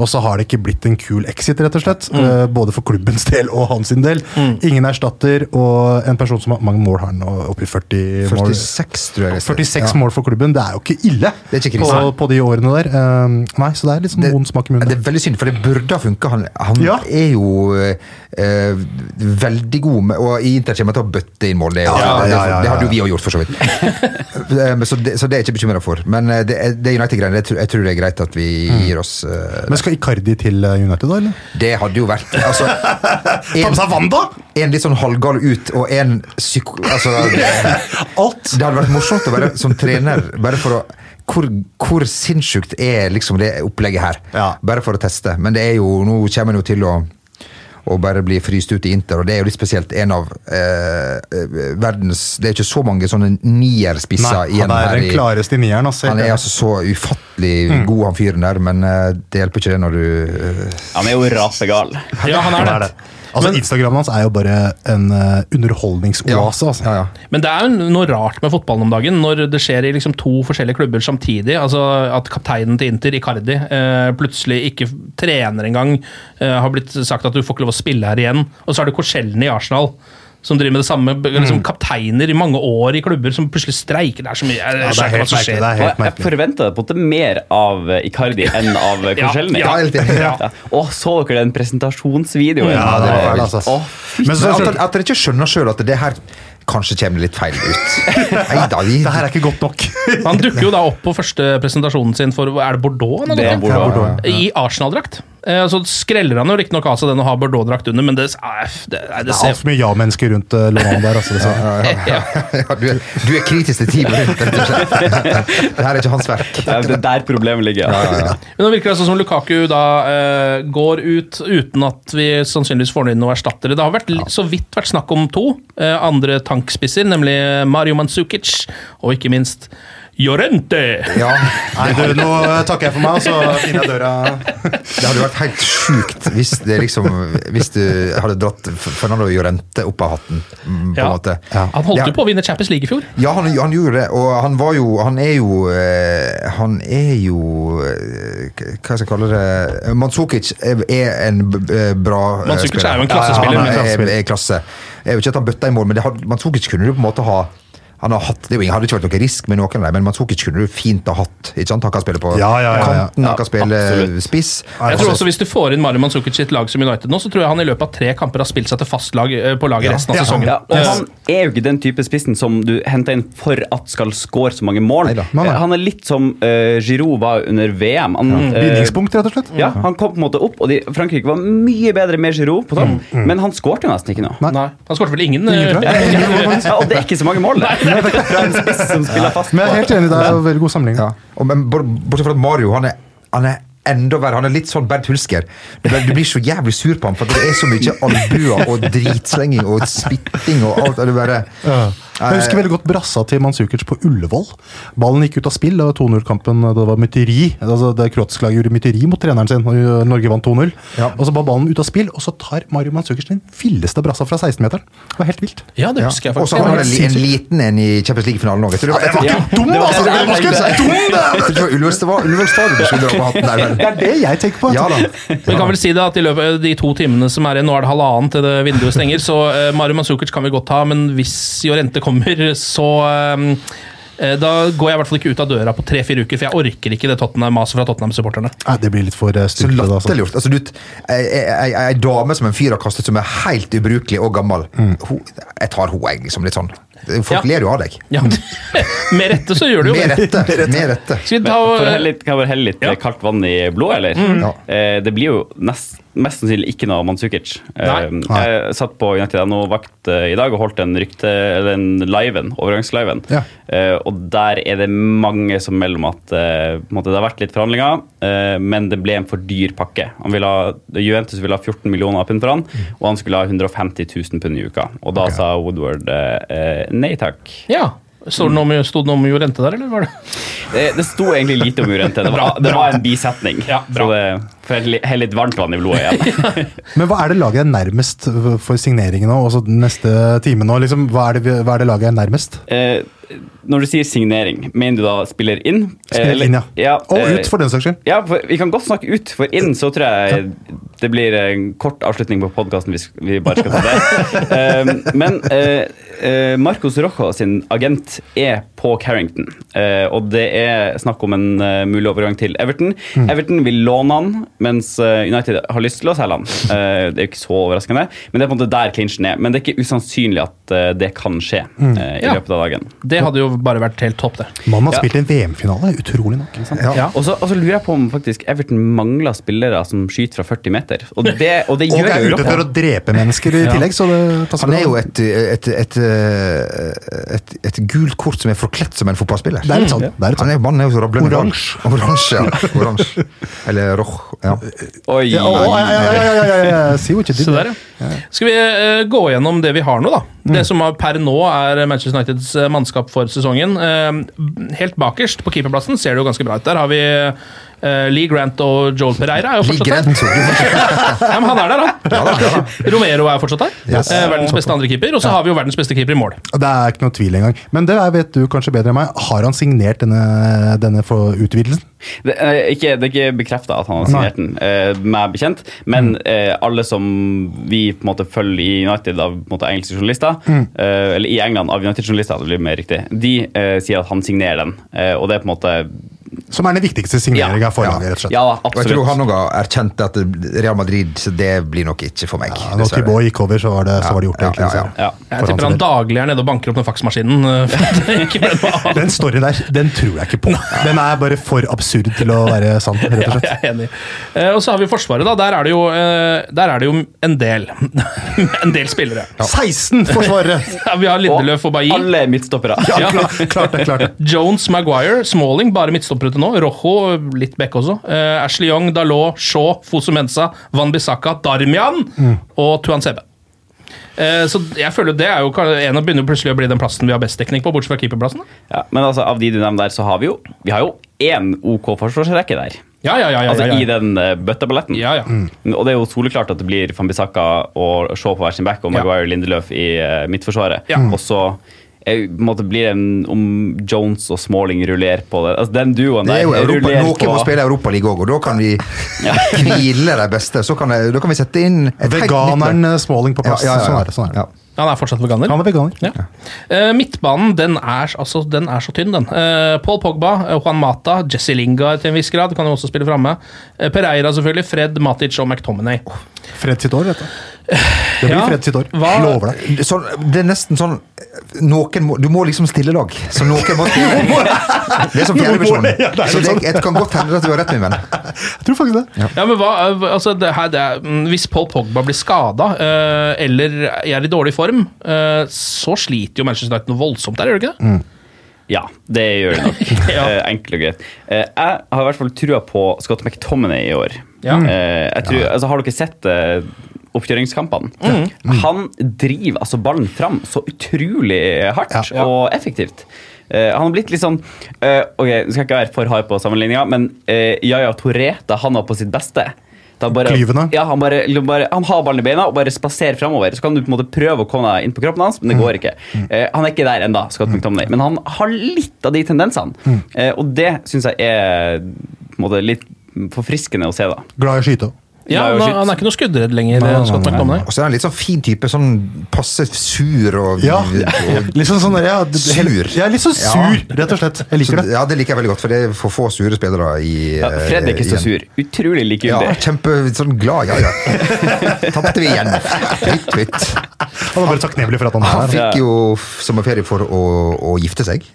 [SPEAKER 5] Og så har det ikke blitt en kul exit, rett og slett. eh, både for klubbens del og hans del. del. Ingen erstatter, og en person som har mange mål har nå, oppi 40 mål.
[SPEAKER 4] 46, tror jeg. jeg
[SPEAKER 5] 46
[SPEAKER 4] Ja.
[SPEAKER 5] mål for klubben, det er jo ikke ille
[SPEAKER 4] Det er ikke
[SPEAKER 5] på, på de årene der. Uh, nei, så det er litt sånn vond smak i munnen.
[SPEAKER 4] Det er veldig synd, for det burde ha funka. Han, han
[SPEAKER 5] Ja.
[SPEAKER 4] er jo eh, veldig god med Og i Inter kommer til å bøtte inn mål. Det,
[SPEAKER 5] Ja, ja,
[SPEAKER 4] det hadde jo vi òg gjort, for så vidt. Eh, så, det, så det er jeg ikke bekymra for. Men eh, det, det United-greiene, jeg, jeg tror det er greit at vi gir oss eh,
[SPEAKER 5] Men skal Icardi til eh, United, da? eller?
[SPEAKER 4] Det hadde jo vært altså,
[SPEAKER 5] Wanda!
[SPEAKER 4] En litt sånn halvgal ut, og en psyko... Altså, det,
[SPEAKER 5] Alt!
[SPEAKER 4] det hadde vært morsomt å være som trener, bare for å hvor, hvor sinnssykt er liksom det opplegget her?
[SPEAKER 5] Ja.
[SPEAKER 4] Bare for å teste. Men det er jo, nå kommer en jo til å og bare bli fryst ut i Inter. Og det er jo litt spesielt. En av eh, eh, verdens Det er ikke så mange sånne nierspisser
[SPEAKER 5] Nei,
[SPEAKER 4] igjen
[SPEAKER 5] han er
[SPEAKER 4] her.
[SPEAKER 5] den klareste nieren. Altså.
[SPEAKER 4] han er altså så ufattelig
[SPEAKER 5] Mm.
[SPEAKER 4] god, han fyren der, men eh, det hjelper ikke det når du eh,
[SPEAKER 3] Han er jo rasegal.
[SPEAKER 1] Ja, han er det.
[SPEAKER 5] Altså, Instagramen hans er jo bare en uh, underholdningsoase. Altså.
[SPEAKER 4] Ja, ja.
[SPEAKER 1] Men det er jo noe rart med fotballen om dagen, når det skjer i liksom to forskjellige klubber samtidig. altså At kapteinen til Inter, Icardi, uh, plutselig ikke trener engang. Uh, har blitt sagt at du får ikke lov å spille her igjen. Og så er du Korselny i Arsenal. Som driver med det samme. liksom Kapteiner i mange år i klubber som plutselig streiker. Det er så mye jeg
[SPEAKER 5] det er helt
[SPEAKER 1] som
[SPEAKER 5] merkelig, det er helt
[SPEAKER 3] Og jeg forventa på en måte mer av eh, Icardi enn av Korselny.
[SPEAKER 1] Ja,
[SPEAKER 4] ja, ja.
[SPEAKER 3] Ja. Å, så dere den presentasjonsvideoen?
[SPEAKER 5] Ja, det var feil, altså.
[SPEAKER 3] Å,
[SPEAKER 5] Men så,
[SPEAKER 4] at, at dere ikke skjønner sjøl at det her kanskje kommer litt feil ut. Eida, vi
[SPEAKER 5] det her er ikke godt nok.
[SPEAKER 1] Han dukker jo da opp på første presentasjonen sin for Er det Bordeaux?
[SPEAKER 3] Det er? Bordeaux.
[SPEAKER 1] I Arsenal-drakt. Eh, så skreller han jo riktignok av seg den og har Bordeaux-drakt under, men det, eh, det, det
[SPEAKER 5] Det er
[SPEAKER 1] ser
[SPEAKER 5] altfor mye ja-mennesker rundt uh, Laurent der. Altså,
[SPEAKER 1] ja.
[SPEAKER 4] ja, du, er, du er kritisk til teamet rundt, rett og slett. Det her er ikke hans verk.
[SPEAKER 3] Det er der problemet ligger.
[SPEAKER 4] Ja, ja, ja.
[SPEAKER 1] Men nå virker det altså som Lukaku da eh, går ut uten at vi sannsynligvis får inn noen erstattere. Det har vært, så vidt vært snakk om to eh, andre tankspisser, nemlig Mario Mandzukic og ikke minst Jorente.
[SPEAKER 4] Ja,
[SPEAKER 5] Nei, du, nå takker jeg for meg, og så finner jeg døra.
[SPEAKER 4] Det hadde vært helt sjukt hvis, det liksom, hvis du hadde dratt Fernando Jorente opp av hatten. mm, på
[SPEAKER 1] Ja.
[SPEAKER 4] en måte.
[SPEAKER 1] Han holdt jo på å vinne Champions League i fjor.
[SPEAKER 4] Ja, han, han gjorde det, og han var jo Han er jo eh, Han er jo eh, Hva skal jeg kalle det Manzukic er en bra Manzukic
[SPEAKER 1] Mandzukic er jo en klassespiller,
[SPEAKER 4] Ja, han er, er, er klasse. Jeg vet ikke at han bøtta i mål, men det had, Mandzukic kunne du på en måte ha han har hatt, det er jo hadde ikke vært noe risk med noen, av dem, men Matsukic kunne du fint ha hatt. ikke sant? Han kan spille på
[SPEAKER 5] Ja, ja, ja, ja.
[SPEAKER 4] kanten, han kan spille
[SPEAKER 3] absolutt.
[SPEAKER 4] spiss.
[SPEAKER 1] Jeg tror også Hvis du får inn Mario Matsukic i et lag som United nå, så tror jeg han i løpet av tre kamper har spilt seg til fastlag lag på laget
[SPEAKER 4] Ja.
[SPEAKER 1] resten av
[SPEAKER 4] Ja,
[SPEAKER 1] sesongen.
[SPEAKER 3] Ja, og
[SPEAKER 1] Eh,
[SPEAKER 3] han er jo ikke den type spissen som du henter inn for at skal score så mange mål.
[SPEAKER 4] Neida.
[SPEAKER 5] Nei, nei.
[SPEAKER 3] Eh, Han er litt som uh, Giroud var under VM. Han, eh,
[SPEAKER 5] Bindingspunkt, rett og slett.
[SPEAKER 3] ja, han kom på en måte opp, og de, Frankrike var mye bedre med Giroud på topp, men han skårte jo nesten ikke noe.
[SPEAKER 1] Nei, Han skåret vel ingen?
[SPEAKER 5] Ingen,
[SPEAKER 1] eh,
[SPEAKER 3] Ja, og det er ikke så mange mål, det. Fra en spiss som spiller fast.
[SPEAKER 5] Men jeg er helt enig, det er jo veldig god sammenligning.
[SPEAKER 4] Ja. Og, men bortsett fra at Mario han er, han er enda verre. Han er litt sånn Bernt Hulsker. Du, blir- du blir så jævlig sur på ham, for det er så mye albuer og dritslenging og spytting og alt. Er det bare,
[SPEAKER 5] Ja. Jeg husker veldig godt brassa til Manzukic på Ullevål. Ballen gikk ut av spill. Det var 2-0-kampen. Det var mytteri. Altså det kroatiske laget gjorde mytteri mot treneren sin. og Norge vant 2-0.
[SPEAKER 4] Ja.
[SPEAKER 5] Og så var ballen ut av spill, og så tar Mario Manzukic den villeste brassa fra 16-meteren. Det var helt vilt.
[SPEAKER 1] Ja, det husker jeg
[SPEAKER 4] Og så har han en, en liten en i Champions League-finalen òg.
[SPEAKER 5] Det var ikke dum,
[SPEAKER 3] det var-
[SPEAKER 5] altså! Det var,
[SPEAKER 3] ikke var-
[SPEAKER 5] dum, det!
[SPEAKER 4] Det var Ullevål du skulle dra på hatten der, vel?
[SPEAKER 5] Det er det jeg tenker på.
[SPEAKER 4] Ja da.
[SPEAKER 1] Vi kan vel si det at i løpet av de to timene som er igjen, nå er det halvannen til det vinduet stenger, så uh, Mario Manzukic kan vi godt ha, men hvis Jorente kommer, så eh, eh, da går jeg i hvert fall ikke ut av døra på tre-fire uker, for jeg orker ikke det Tottenham maset fra Tottenham-supporterne.
[SPEAKER 5] Det blir litt for styrke.
[SPEAKER 4] Så.
[SPEAKER 5] Altså.
[SPEAKER 4] latterliggjort. Altså, ei, ei dame som en fyr har kastet, som er helt ubrukelig og gammel. Hun, jeg tar henne, jeg. Liksom, litt sånn. Folk
[SPEAKER 1] Ja.
[SPEAKER 4] ler jo av deg.
[SPEAKER 1] Ja. Med rette så gjør du jo
[SPEAKER 4] Med
[SPEAKER 1] det.
[SPEAKER 4] rette. Med rette.
[SPEAKER 1] Skal vi ta
[SPEAKER 3] For å helle litt, kan jeg bare helle litt
[SPEAKER 1] Ja.
[SPEAKER 3] eh, kaldt vann i blodet, eller?
[SPEAKER 4] Ja.
[SPEAKER 3] Eh, det blir jo nest, mest sannsynlig ikke noe Mansukic.
[SPEAKER 1] Nei.
[SPEAKER 3] Eh, jeg satt på United NO vakt eh, i dag og holdt en rykte, eller en liven, overgangsliven.
[SPEAKER 5] Ja.
[SPEAKER 3] Eh, og der er det mange som melder om at eh, det har vært litt forhandlinger, eh, men det ble en for dyr pakke. Han ville ha, Juventus ville ha 14 millioner pund for han, og han skulle ha 150 000 pund i uka. Og da sa Woodward nei takk.
[SPEAKER 1] Ja. Stod det noe om- stod det noe om Jorente der, eller var det
[SPEAKER 3] Det, det sto egentlig lite om Jurente. Det var, det var en bisetning.
[SPEAKER 1] Ja, bra.
[SPEAKER 3] så det får litt varmt vann i blodet igjen.
[SPEAKER 5] Men hva er det laget er nærmest for signeringen nå? også den neste time nå, liksom, hva, er det, hva er det laget er nærmest?
[SPEAKER 3] Eh, når du sier signering, mener du da spiller inn?
[SPEAKER 5] Spiller inn, ja. Og
[SPEAKER 3] eh,
[SPEAKER 5] ut, for den saks skyld.
[SPEAKER 3] Ja, for vi kan godt snakke ut, for inn så tror jeg det blir en kort avslutning på podkasten hvis vi bare skal ta det. Eh, men eh, eh, Marcos Rojo sin agent er på Carrington, eh, og det er snakk om en eh, mulig overgang til Everton.
[SPEAKER 5] Mm.
[SPEAKER 3] Everton vil låne han, mens eh, United har lyst til å selge han. Eh, det er jo ikke så overraskende, men det er på en måte der clinchen er. Men det er ikke usannsynlig at det kan skje
[SPEAKER 5] Mm.
[SPEAKER 3] i
[SPEAKER 1] Ja.
[SPEAKER 3] løpet av dagen.
[SPEAKER 1] Det hadde jo bare vært helt topp, det.
[SPEAKER 5] Mannen har
[SPEAKER 3] Ja.
[SPEAKER 5] spilt en VM-finale, utrolig nok.
[SPEAKER 4] Ja.
[SPEAKER 1] Ja.
[SPEAKER 3] Og så, og så lurer jeg på om faktisk Everton mangler spillere som skyter fra 40 meter. Og det, og det
[SPEAKER 5] Og er ute for å drepe mennesker i tillegg, så det passer
[SPEAKER 4] Han er jo et, et, et, et, et, et gult kort som er kledd som en fotballspiller.
[SPEAKER 5] Det er litt sånn. Det er litt
[SPEAKER 4] Han er, mannen er jo så rablende.
[SPEAKER 5] Oransje.
[SPEAKER 4] Oransje, ja. Oransje. Eller roch. Ja.
[SPEAKER 3] Oi!
[SPEAKER 5] Ja, å, ja, ja, ja, ja, ja, ja, ja. See what you
[SPEAKER 1] der, ja. Skal vi uh, gå gjennom det vi har nå, da? Det som er, per nå er Manchester Uniteds eh, mannskap for sesongen. Uh, helt bakerst på keeperplassen ser det jo ganske bra ut. Der har vi Lee Grant og Joel Pereira. Er jo fortsatt der. Ja, men han er der, han. Romero er fortsatt der.
[SPEAKER 5] Yes.
[SPEAKER 1] Eh, verdens beste andrekeeper. Og så har vi jo verdens beste keeper i mål.
[SPEAKER 5] Det er ikke noe tvil engang. Men det vet du kanskje bedre enn meg. Har han signert denne, denne for utvidelsen?
[SPEAKER 3] Det er ikke, det er ikke bekrefta at han har signert den, eh, meg bekjent. Men eh, alle som vi på en måte følger i United av på en måte, engelske journalister, eh, eller i England av United-journalister, det blir mer riktig, de eh, sier at han signerer den. Eh, og det er på en måte
[SPEAKER 5] Som er den viktigste signeringa for laget, rett og slett.
[SPEAKER 3] Ja,
[SPEAKER 4] Og jeg tror han òg har erkjent at Real Madrid så det blir nok ikke for meg.
[SPEAKER 5] Ja, når
[SPEAKER 4] dessverre.
[SPEAKER 5] Gikk over, så var det, så var det gjort.
[SPEAKER 4] Ja,
[SPEAKER 5] egentlig.
[SPEAKER 4] ja, ja.
[SPEAKER 5] så-
[SPEAKER 3] Ja.
[SPEAKER 1] Jeg tipper han daglig er nede og banker opp den faksmaskinen.
[SPEAKER 5] Den storyen der, den tror jeg ikke på. Den er bare for absurd til å være sann, rett og
[SPEAKER 1] Ja,
[SPEAKER 5] slett.
[SPEAKER 1] jeg er enig. Eh, og så har vi Forsvaret, da. Der er det jo, eh, der er det jo en del. en del spillere.
[SPEAKER 5] 16 forsvarere!
[SPEAKER 1] Ja, vi har Lindeløf og Bailly.
[SPEAKER 3] Alle er midtstoppere.
[SPEAKER 1] Ja.
[SPEAKER 5] Klart det, klart det.
[SPEAKER 1] Jones, Maguire, Smalling, bare midtstoppere til nå. Rojo, litt back også. Uh, Ashley Young, Dalot, Shaw, Fosu Mensa, Van Bissaka, Darmian og Tuan Sebe. Eh, så jeg føler det er jo en av begynner plutselig å bli den plassen vi har best dekning på, bortsett fra keeperplassen.
[SPEAKER 3] Ja, men altså, av de du nevner der, så har vi jo Vi har jo én OK forsvarsrekke der.
[SPEAKER 1] Ja, ja, ja. ja,
[SPEAKER 3] Altså
[SPEAKER 1] ja,
[SPEAKER 3] i den uh, bøtteballetten.
[SPEAKER 1] ja, ja.
[SPEAKER 3] Og det er jo soleklart at det blir Van Bissaka og Shaw på hver sin back og
[SPEAKER 1] Ja.
[SPEAKER 3] Maguire Lindeløf i uh, midtforsvaret.
[SPEAKER 1] Ja.
[SPEAKER 3] Og så eh, måtte, en blir det en, om Jones og Smalling rullerer på det. Altså Den duoen
[SPEAKER 4] Det
[SPEAKER 3] der
[SPEAKER 4] er jo Europa,
[SPEAKER 3] rullerer
[SPEAKER 4] Noen må spille Europaliga òg, og da kan vi hvile de beste. Så kan, jeg- da kan vi sette inn.
[SPEAKER 5] Veganeren eh, Smalling på plass.
[SPEAKER 4] Ja, ja, ja.
[SPEAKER 5] Sånn er det. Sånn er det.
[SPEAKER 4] Ja.
[SPEAKER 1] Han er fortsatt veganer.
[SPEAKER 5] Han er veganer.
[SPEAKER 1] Ja. Uh, midtbanen den er, altså, den er så tynn, den. Uh, Paul Pogba, Juan Mata, Jesse Lingard til en viss grad. Kan jo også spille framme. Eh, Pereira, selvfølgelig. Fred, Matic og McTominay.
[SPEAKER 5] Fred sitt år, dette. Det blir
[SPEAKER 1] Ja.
[SPEAKER 5] Fred sitt år.
[SPEAKER 1] Hva-
[SPEAKER 5] Lover deg.
[SPEAKER 4] Sånn, det er nesten sånn noen må, Du må liksom stille lag. Så noen må stille Det er som fjerdedivisjon.
[SPEAKER 5] Ja, er
[SPEAKER 4] Så det, det kan godt hende at du har rett, min venn.
[SPEAKER 5] Jeg tror faktisk det.
[SPEAKER 1] Ja, men hva, altså det her, det er, mm, Hvis Paul Pogba blir skada eh, eller er i dårlig form, eh, så sliter jo Manchester United noe voldsomt der, gjør det ikke det?
[SPEAKER 3] Ja, det gjør det nok.
[SPEAKER 1] Ja.
[SPEAKER 3] Eh, enkelt og greit. Eh, jeg har i hvert fall trua på Scott McTominay i år.
[SPEAKER 1] Ja.
[SPEAKER 3] Eh, jeg tror, altså, har dere sett eh, oppkjøringskampene? Han driver altså ballen fram så utrolig hardt
[SPEAKER 5] Ja.
[SPEAKER 3] og effektivt. Uh, han har blitt litt sånn uh, Ok, du skal ikke være for hard på sammenligninga, men uh, Yaya Toré, da han var på sitt beste da bare. Ja, han, bare, bare, han har ballen i beina og bare spaserer framover. Så kan du på en måte prøve å komme deg inn på kroppen hans, men det går ikke. Uh, han er ikke der ennå, Scott men han har litt av de tendensene. Eh, og det syns jeg er måte, litt forfriskende å se. da
[SPEAKER 5] Glad i å skyte.
[SPEAKER 1] Ja,
[SPEAKER 3] Ja, han.
[SPEAKER 1] Han er ikke noe skuddredd lenger,
[SPEAKER 5] Nei, nei, nei,
[SPEAKER 1] nei,
[SPEAKER 4] Og så er han litt sånn fin type. Sånn passe sur og,
[SPEAKER 5] Ja.
[SPEAKER 4] og
[SPEAKER 5] Litt sånn sånn ja,
[SPEAKER 4] Sur.
[SPEAKER 5] Ja, litt sånn
[SPEAKER 4] Ja.
[SPEAKER 5] sur, rett og slett. Jeg liker
[SPEAKER 4] Så,
[SPEAKER 5] det.
[SPEAKER 4] ja, det liker jeg veldig godt, for det er for få sure spillere i
[SPEAKER 3] Ja, Fred er ikke så sur. Utrolig
[SPEAKER 4] Ja,
[SPEAKER 3] likegyldig.
[SPEAKER 4] kjempe sånn glad. Ja, ja. Tapte vi igjen. Pytt, pytt.
[SPEAKER 5] Han er bare takknemlig for at han
[SPEAKER 4] Han
[SPEAKER 5] er her.
[SPEAKER 4] fikk jo sommerferie for å, å gifte seg.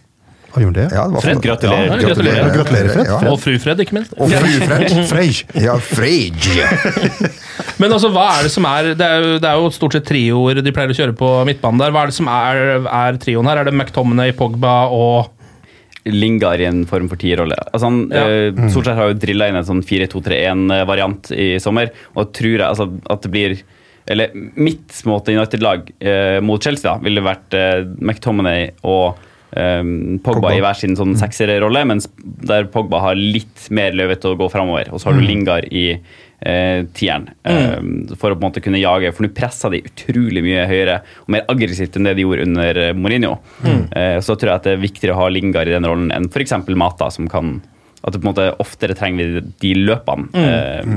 [SPEAKER 5] Han gjorde det?
[SPEAKER 4] Ja, det var
[SPEAKER 3] Fred, gratulerer.
[SPEAKER 4] Ja,
[SPEAKER 1] Gratulerer.
[SPEAKER 5] Gratulerer, Fred.
[SPEAKER 4] Ja.
[SPEAKER 1] Og fru Fred, ikke minst.
[SPEAKER 4] Og fru Fred.
[SPEAKER 5] Frey.
[SPEAKER 4] Ja, Frege.
[SPEAKER 1] Men altså, hva er det som er Det er jo, det er jo stort sett trioer de pleier å kjøre på midtbanen der. Hva er det som er, er trioen her? Er det McTominay, Pogba og
[SPEAKER 3] Lingard i en form for tierrolle. Altså han,
[SPEAKER 1] Ja.
[SPEAKER 3] Mm. Solskjær har jo drilla inn en sånn 4-2-3-1-variant i sommer, og tror jeg altså, at det blir Eller mitt måte United-lag eh, mot Chelsea da, ville vært eh, McTominay og eh, Pogba,
[SPEAKER 4] Pogba.
[SPEAKER 3] i hver sin sånn sekserrolle, mens der Pogba har litt mer løve til å gå framover. Og så har du Lingard i eh, tieren, eh, for å på en måte kunne jage. For nå presser de utrolig mye høyere og mer aggressivt enn det de gjorde under Mourinho. Mourinho. Eh, så tror jeg at det er viktigere å ha Lingard i den rollen enn f.eks. Mata, som kan at det på en måte oftere trenger vi de løpene. Eh,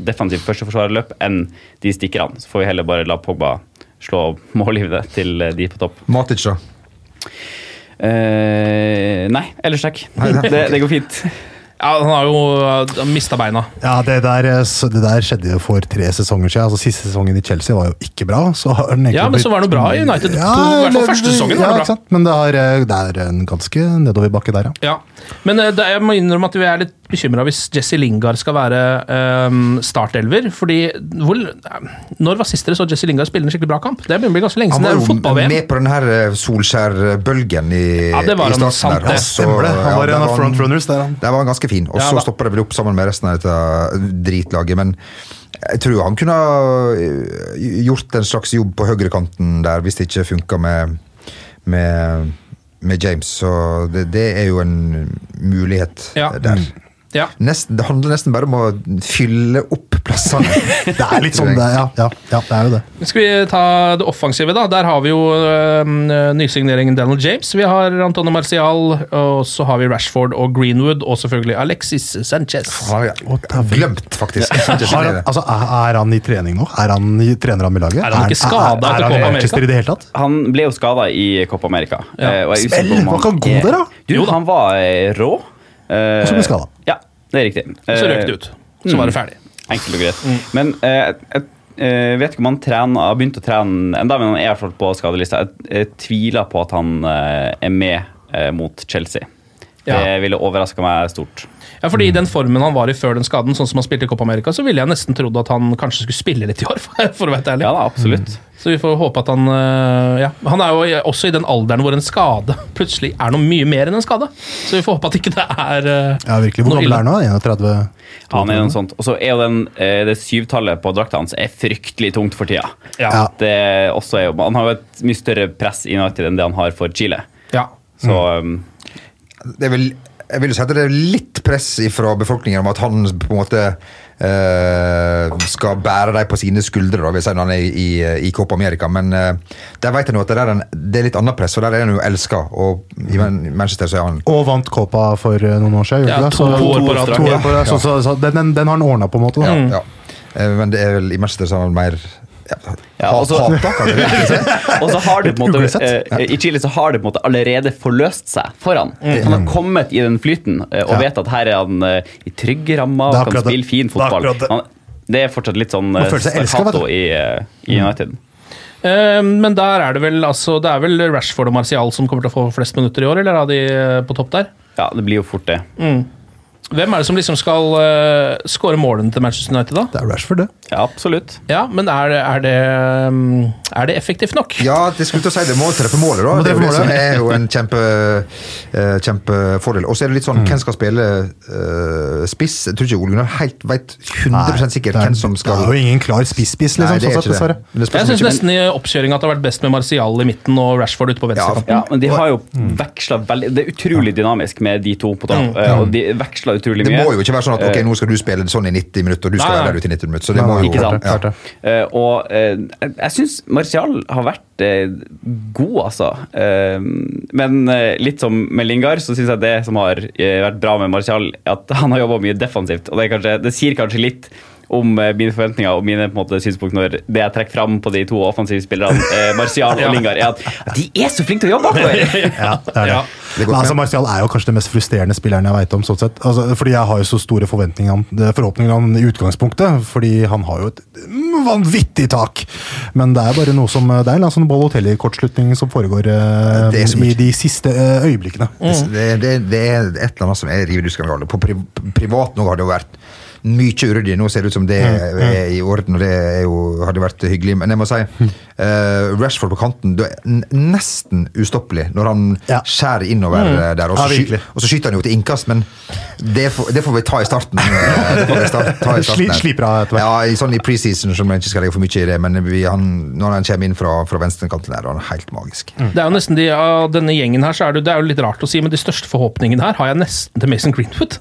[SPEAKER 3] defensivt førsteforsvarerløp enn de stikkerne. Så får vi heller bare la Pogba slå mållivet til eh, de på topp.
[SPEAKER 4] Matic, da.
[SPEAKER 3] Eh, nei, ellers takk. Det, det går fint.
[SPEAKER 1] Ja, han har jo mista beina.
[SPEAKER 5] Ja, det der, eh, det der skjedde jo for tre sesonger siden. Altså, siste sesongen i Chelsea var jo ikke bra. Så har den
[SPEAKER 1] Ja, men så var det noe bra i United. To- i hvert fall første sesongen var det bra.
[SPEAKER 5] ikke sant? Men det, har, eh, det er en ganske nedoverbakke der, ja.
[SPEAKER 1] Ja. Men det, jeg må innrømme at vi er litt bekymra hvis Jesse Lingard skal være um, startelver. fordi hvor, Når var sist dere så Jesse Lingard spille en skikkelig bra kamp? Det begynner å bli ganske lenge
[SPEAKER 4] Han
[SPEAKER 1] siden. Han
[SPEAKER 4] var
[SPEAKER 1] jo fotball-VM.
[SPEAKER 4] med på den her eh, Solskjær-bølgen i,
[SPEAKER 1] Ja, det var
[SPEAKER 4] i
[SPEAKER 1] han,
[SPEAKER 4] starten.
[SPEAKER 1] sant
[SPEAKER 4] der.
[SPEAKER 1] det.
[SPEAKER 4] Og så-
[SPEAKER 5] Stemmer det. Han var
[SPEAKER 4] ja,
[SPEAKER 5] en av
[SPEAKER 4] han-
[SPEAKER 5] frontrunners der, han.
[SPEAKER 4] Der var han ganske fin. Og så
[SPEAKER 1] ja,
[SPEAKER 4] stoppa det vel opp sammen med resten av dette dritlaget. Men jeg tror han kunne ha eh, gjort en slags jobb på høyrekanten der hvis det ikke funka med, med, med James. Så det, det er jo en mulighet
[SPEAKER 1] Ja.
[SPEAKER 4] der.
[SPEAKER 1] Ja.
[SPEAKER 4] Nesten, det handler nesten bare om å fylle opp plassene.
[SPEAKER 5] Det er litt sånn, det, ja, ja, ja, det er jo det.
[SPEAKER 1] Skal vi ta det offensive, da? Der har vi jo øh, nysigneringen Daniel James. Vi har Antonio Marcial, og så har vi Rashford og Greenwood, og selvfølgelig Alexis Sanchez.
[SPEAKER 4] Jeg har glemt, faktisk.
[SPEAKER 5] Har han, altså, er, han i trening nå? Er han i, trener han med laget?
[SPEAKER 1] Er han ikke skadet
[SPEAKER 5] til
[SPEAKER 1] etter Copa America?
[SPEAKER 5] I det hele tatt?
[SPEAKER 3] Han ble jo skada i Copa America.
[SPEAKER 1] Ja.
[SPEAKER 3] eh, og jeg
[SPEAKER 5] Spill! Var ikke han god
[SPEAKER 3] er-
[SPEAKER 5] der, da?
[SPEAKER 3] Du, han var eh, rå. Eh,
[SPEAKER 5] Og så ble skadet.
[SPEAKER 3] Ja, det er riktig.
[SPEAKER 1] Så
[SPEAKER 3] Eh,
[SPEAKER 1] røk det ut. Så var det ferdig.
[SPEAKER 3] Enkelt og greit. Men uh, jeg eh, vet ikke om han trener, har begynt å trene enda, men han er i hvert fall på skadelista. Jeg, jeg tviler på at han eh, er med eh, mot Chelsea.
[SPEAKER 1] Ja.
[SPEAKER 3] Det ville overraska meg stort.
[SPEAKER 1] Ja, fordi i den formen han var i før den skaden, sånn som han spilte i Copa America, så ville jeg nesten trodd at han kanskje skulle spille litt i år, for å være ærlig.
[SPEAKER 3] Ja da, absolutt.
[SPEAKER 1] Så vi får håpe at han øh, Ja, han er jo også i den alderen hvor en skade plutselig er noe mye mer enn en skade. Så vi får håpe at ikke det er øh,
[SPEAKER 5] Ja, virkelig. Hvor gammel er han nå? 31?
[SPEAKER 3] Han er noe sånt. Og så er jo den, eh, det syvtallet på drakta hans er fryktelig tungt for tida.
[SPEAKER 1] Ja.
[SPEAKER 3] Det også er jo, han har jo et mye større press i United enn det han har for Chile.
[SPEAKER 1] Ja.
[SPEAKER 3] Så um,
[SPEAKER 4] det er vel, jeg vil si at det er litt press fra befolkningen om at han på en måte eh, skal bære dem på sine skuldre, da, vil si, når han er i, i Copa America. Men eh, der vet jeg nå at det er, en, det er litt annet press, for der er han jo elska. Og i Manchester så er han
[SPEAKER 5] Og vant Copa for eh, noen år siden.
[SPEAKER 1] Ja, to
[SPEAKER 5] Så-
[SPEAKER 1] år på rad.
[SPEAKER 5] to år på rad.
[SPEAKER 4] Ja.
[SPEAKER 5] Så, så, så den, den, den har han ordna, på en måte. Da.
[SPEAKER 4] ja, ja. Eh, Men det er vel i Manchester så er han mer ja,
[SPEAKER 3] Ja, og så-. Og så har det på en måte eh, I Chile så har det på en måte allerede forløst seg for han. Han har kommet i den flyten uh, og
[SPEAKER 5] Ja.
[SPEAKER 3] vet at her er han uh, i trygge rammer
[SPEAKER 5] er
[SPEAKER 3] og kan spille fin fotball.
[SPEAKER 5] det.
[SPEAKER 3] Han, det er fortsatt litt sånn stakkato i, i United.
[SPEAKER 1] Eh, men der er det vel altså, Det er vel Rashford og Martial som kommer til å få flest minutter i år, eller er de på topp der?
[SPEAKER 3] Ja, det blir jo fort det.
[SPEAKER 1] Hvem er det som liksom skal uh, skåre målene til Manchester United, da?
[SPEAKER 5] Det er Rashford, det.
[SPEAKER 3] Ja, absolutt.
[SPEAKER 1] Ja, men er, det- er, det, um, er det effektivt nok?
[SPEAKER 4] Ja, det skulle til å si det må treffe målet, da. Det er jo det som er jo en kjempe, uh, kjempefordel. Og så er det litt sånn, hvem skal spille uh, spiss? Jeg tror ikke Ole Gunnar helt vet 100 sikkert
[SPEAKER 5] er,
[SPEAKER 4] hvem som skal
[SPEAKER 5] Det er jo ingen klar spiss-spiss, liksom.
[SPEAKER 4] Nei, det er
[SPEAKER 5] sånn
[SPEAKER 4] ikke
[SPEAKER 5] dessverre.
[SPEAKER 4] det.
[SPEAKER 1] Jeg syns nesten i oppkjøringa at det har vært best med Martial i midten og Rashford ute på venstrekanten.
[SPEAKER 3] Ja, men de har jo veksla veldig Det er utrolig dynamisk med de to på topp. Mm. Og de veksler utrolig mye.
[SPEAKER 4] Det må jo ikke være sånn at ok,
[SPEAKER 3] Eh,
[SPEAKER 4] nå skal du spille sånn i 90 minutter, og du skal
[SPEAKER 1] Nei,
[SPEAKER 4] være der ute i 90 minutter. Så det
[SPEAKER 5] Nei,
[SPEAKER 4] må jo
[SPEAKER 3] Ikke sant?
[SPEAKER 5] Ja.
[SPEAKER 3] Eh, og eh, jeg, syns Martial har vært god, altså. Men litt som med Lingard, så syns jeg det som har vært bra med Martial, at han har jobba mye defensivt. Og det, kanskje, det sier kanskje litt om eh, mine forventninger og mine på en måte, synspunkt når det jeg trekker fram på de to offensive spillerne, eh, Martial og Lingard, er at, de er så flinke til å jobbe bakover!
[SPEAKER 5] Ja, det er det. Men altså. Martial er jo kanskje den mest frustrerende spilleren jeg vet om. sånn sett. Altså, fordi jeg har jo så store forventninger om, forhåpninger om i utgangspunktet. Fordi han har jo et vanvittig tak. Men det er bare noe som, det er en sånn Balotelli-kortslutning som foregår eh,
[SPEAKER 4] mye.
[SPEAKER 5] i de siste eh, øyeblikkene.
[SPEAKER 4] Det, det, det er et eller annet som er riv ruskende. På pri, privat nå har det jo vært mye uryddig. Nå ser det ut som det er i orden, og det er jo, hadde vært hyggelig. Men jeg må si, uh, Rashford på kanten det er nesten ustoppelig når han
[SPEAKER 5] Ja.
[SPEAKER 4] skjærer innover mm. der. Og så,
[SPEAKER 5] Ja,
[SPEAKER 4] sky, og så skyter han jo til innkast, men det får, det får vi ta i starten. eh, Det får vi sta- ta i starten
[SPEAKER 5] Sliper av etter hvert.
[SPEAKER 4] Ja, i, sånn i preseason, som jeg ikke skal legge for mye i det, men vi, han, når han kommer inn fra, fra venstrekanten der, han er helt magisk.
[SPEAKER 1] Det er jo nesten de, Av denne gjengen her, så er det, det er jo litt rart å si, men de største forhåpningene her har jeg nesten til Mason Greenwood.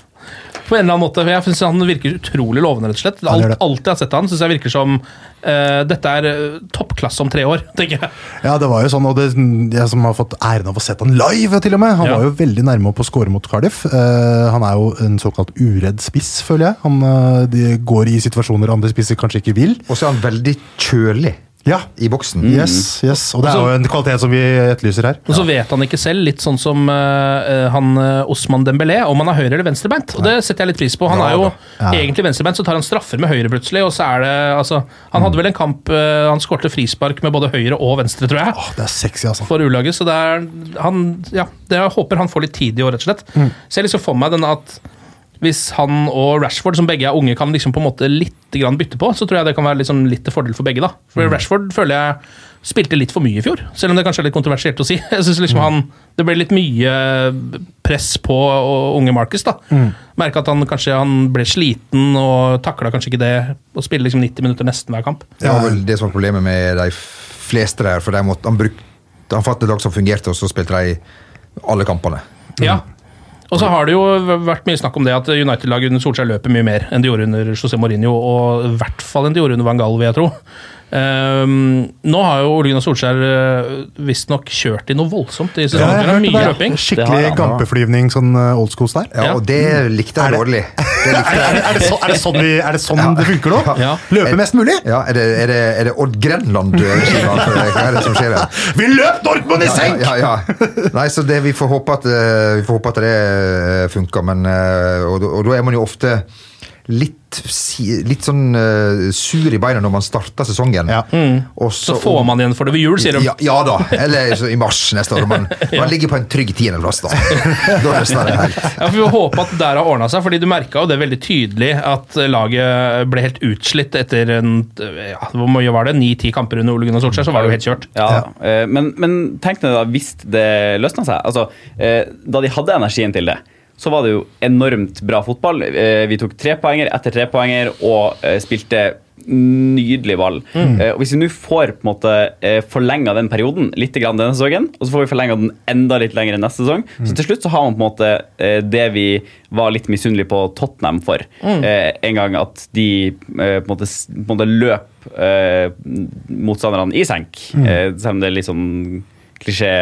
[SPEAKER 1] På en eller annen måte, for Jeg synes Han virker utrolig lovende, rett og slett. Alt, alt jeg har sett av han, synes jeg virker som uh, dette er eh, toppklasse om tre år, tenker jeg.
[SPEAKER 5] Ja, det var jo sånn, og det, jeg som har fått æren av å sett han live, til og med. Han
[SPEAKER 1] Ja.
[SPEAKER 5] var jo veldig nærme på å score mot Cardiff. Uh, han er jo en såkalt uredd spiss, føler jeg. Han uh, de går i situasjoner andre spisser kanskje ikke vil.
[SPEAKER 4] Og så er han veldig kjølig
[SPEAKER 5] Ja,
[SPEAKER 4] i boksen.
[SPEAKER 5] yes, yes. Og det er jo en kvalitet som vi etterlyser her.
[SPEAKER 1] Og så vet han ikke selv, litt sånn som uh, han eh, Osman Dembélé, om han er høyre- eller venstrebeint. Og det setter jeg litt pris på. Han er jo.
[SPEAKER 5] Ja.
[SPEAKER 1] egentlig venstrebeint, så tar han straffer med høyre plutselig, og så er det altså Han hadde vel en kamp uh, Han skårte frispark med både høyre og venstre, tror jeg.
[SPEAKER 5] Åh, det er sexy, altså.
[SPEAKER 1] for U-laget, så det er han, ja, det jeg håper han får litt tid i år, rett og slett.
[SPEAKER 5] Mm.
[SPEAKER 1] Så jeg liksom for meg den at hvis han og Rashford, som begge er unge, kan liksom på en måte litt grann bytte på, så tror jeg det kan være liksom litt til fordel for begge. da. For
[SPEAKER 5] Mm.
[SPEAKER 1] Rashford føler jeg spilte litt for mye i fjor, selv om det kanskje er litt kontroversielt å si. Jeg synes
[SPEAKER 5] Mm.
[SPEAKER 1] liksom han, Det ble litt mye press på unge Marcus. da.
[SPEAKER 5] Mm.
[SPEAKER 1] Merka at han kanskje han ble sliten og takla kanskje ikke det å spille liksom 90 minutter nesten hver kamp.
[SPEAKER 4] Det var vel det som var problemet med de fleste der. for de måtte, Han, brukte, han fant lag som fungerte, og så spilte de alle kampene.
[SPEAKER 1] Ja. Og så har det jo vært mye snakk om det at United-laget under Solskjær løper mye mer enn de gjorde under José Mourinho, og i hvert fall enn de gjorde under Van Gaal, vil jeg tro. Ehm, nå har jo Ole Gunnar Solskjær uh, visstnok kjørt i noe voldsomt i
[SPEAKER 5] Ja,
[SPEAKER 1] sesongen. er mye løping.
[SPEAKER 5] Skikkelig gampeflyvning, sånn uh, old school der.
[SPEAKER 4] Ja, og det likte jeg dårlig.
[SPEAKER 5] Er, det så, er det sånn, vi, er det, sånn det funker nå?
[SPEAKER 1] Ja.
[SPEAKER 5] Løpe mest mulig?
[SPEAKER 4] Ja, Er det, er det, er det Odd Grenland-regimet? Hva er det som skjer her?
[SPEAKER 5] Vi løp Dortmund i senk!
[SPEAKER 4] Ja, ja, ja. Nei, så det, vi, får håpe at, eh, vi får håpe at det eh, funker, men eh, og, og da er man jo ofte litt, litt sånn uh, sur i beina når man starter sesongen. Og
[SPEAKER 1] Så får man igjen for det ved jul, sier de.
[SPEAKER 4] Ja, ja da. Eller så i mars neste år. Man, man ligger på en trygg tiendeplass, da. Da løsner det helt.
[SPEAKER 1] Ja, for Vi får håpe at det der har ordna seg, fordi du merka jo det veldig tydelig at laget ble helt utslitt etter en ja, hvor mye var det, ni-ti kamper under Ole Gunnar Solskjær, så var det jo helt kjørt.
[SPEAKER 3] Ja, eh, men, men tenk deg da, hvis det løsna seg. Altså, eh, da de hadde energien til det, så var det jo enormt bra fotball. Eh, Vi tok trepoenger etter trepoenger og eh, spilte nydelig ball.
[SPEAKER 6] Mm.
[SPEAKER 3] Eh, Og Hvis vi nå får på en måte forlenga den perioden litt grann denne sesongen, og så får vi forlenga den enda litt lenger neste sesong, så til slutt så har man på en måte det vi var litt misunnelige på Tottenham for.
[SPEAKER 6] Mm.
[SPEAKER 3] En gang at de på en måte, på en måte løp motstanderne i senk.
[SPEAKER 6] Mm.
[SPEAKER 3] Selv om det er litt sånn klisjé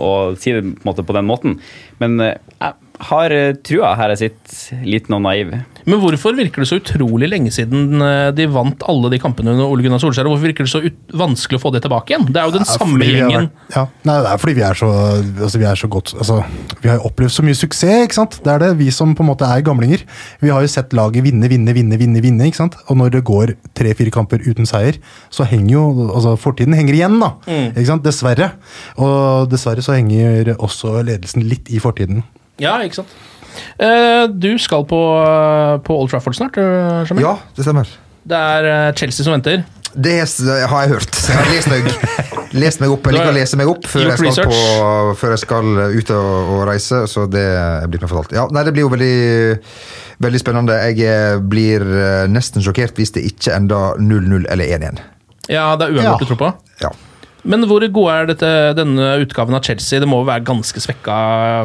[SPEAKER 3] å si det på, den måten. Men jeg har eh, trua her jeg sitter litt og naiv.
[SPEAKER 1] Men hvorfor virker det så utrolig lenge siden eh, de vant alle de kampene under Ole Gunnar Solskjær? Hvorfor virker det så ut vanskelig å få det tilbake igjen? Det er jo den
[SPEAKER 5] er
[SPEAKER 1] samme gjengen.
[SPEAKER 5] Ja, Nei, det er fordi vi er så, altså, vi er så godt altså, Vi har jo opplevd så mye suksess, ikke sant? Det er det, vi som på en måte er gamlinger. Vi har jo sett laget vinne, vinne, vinne, vinne, vinne, ikke sant? Og når det går tre-fire kamper uten seier, så henger jo altså Fortiden henger igjen, da.
[SPEAKER 1] Mm.
[SPEAKER 5] Ikke sant? Dessverre. Og dessverre så henger også ledelsen litt i fortiden.
[SPEAKER 1] Ja, ikke sant. Eh, Du skal på, eh, på Old Trafford snart, eh,
[SPEAKER 4] Ja, det stemmer.
[SPEAKER 1] Det er eh, Chelsea som venter.
[SPEAKER 4] Det har jeg hørt. Så jeg har lest meg, lest meg opp. Jeg liker å lese meg opp før jeg skal, på, før jeg skal ut og, og reise, så det blir meg fortalt. Ja, nei, det blir jo veldig, veldig spennende. Jeg blir nesten sjokkert hvis det ikke ender 0-0 eller 1-1.
[SPEAKER 1] Ja, det er uavgjort
[SPEAKER 4] Ja.
[SPEAKER 1] du tror på?
[SPEAKER 4] Ja.
[SPEAKER 1] Men hvor god er dette, denne utgaven av Chelsea? Det må jo være ganske svekka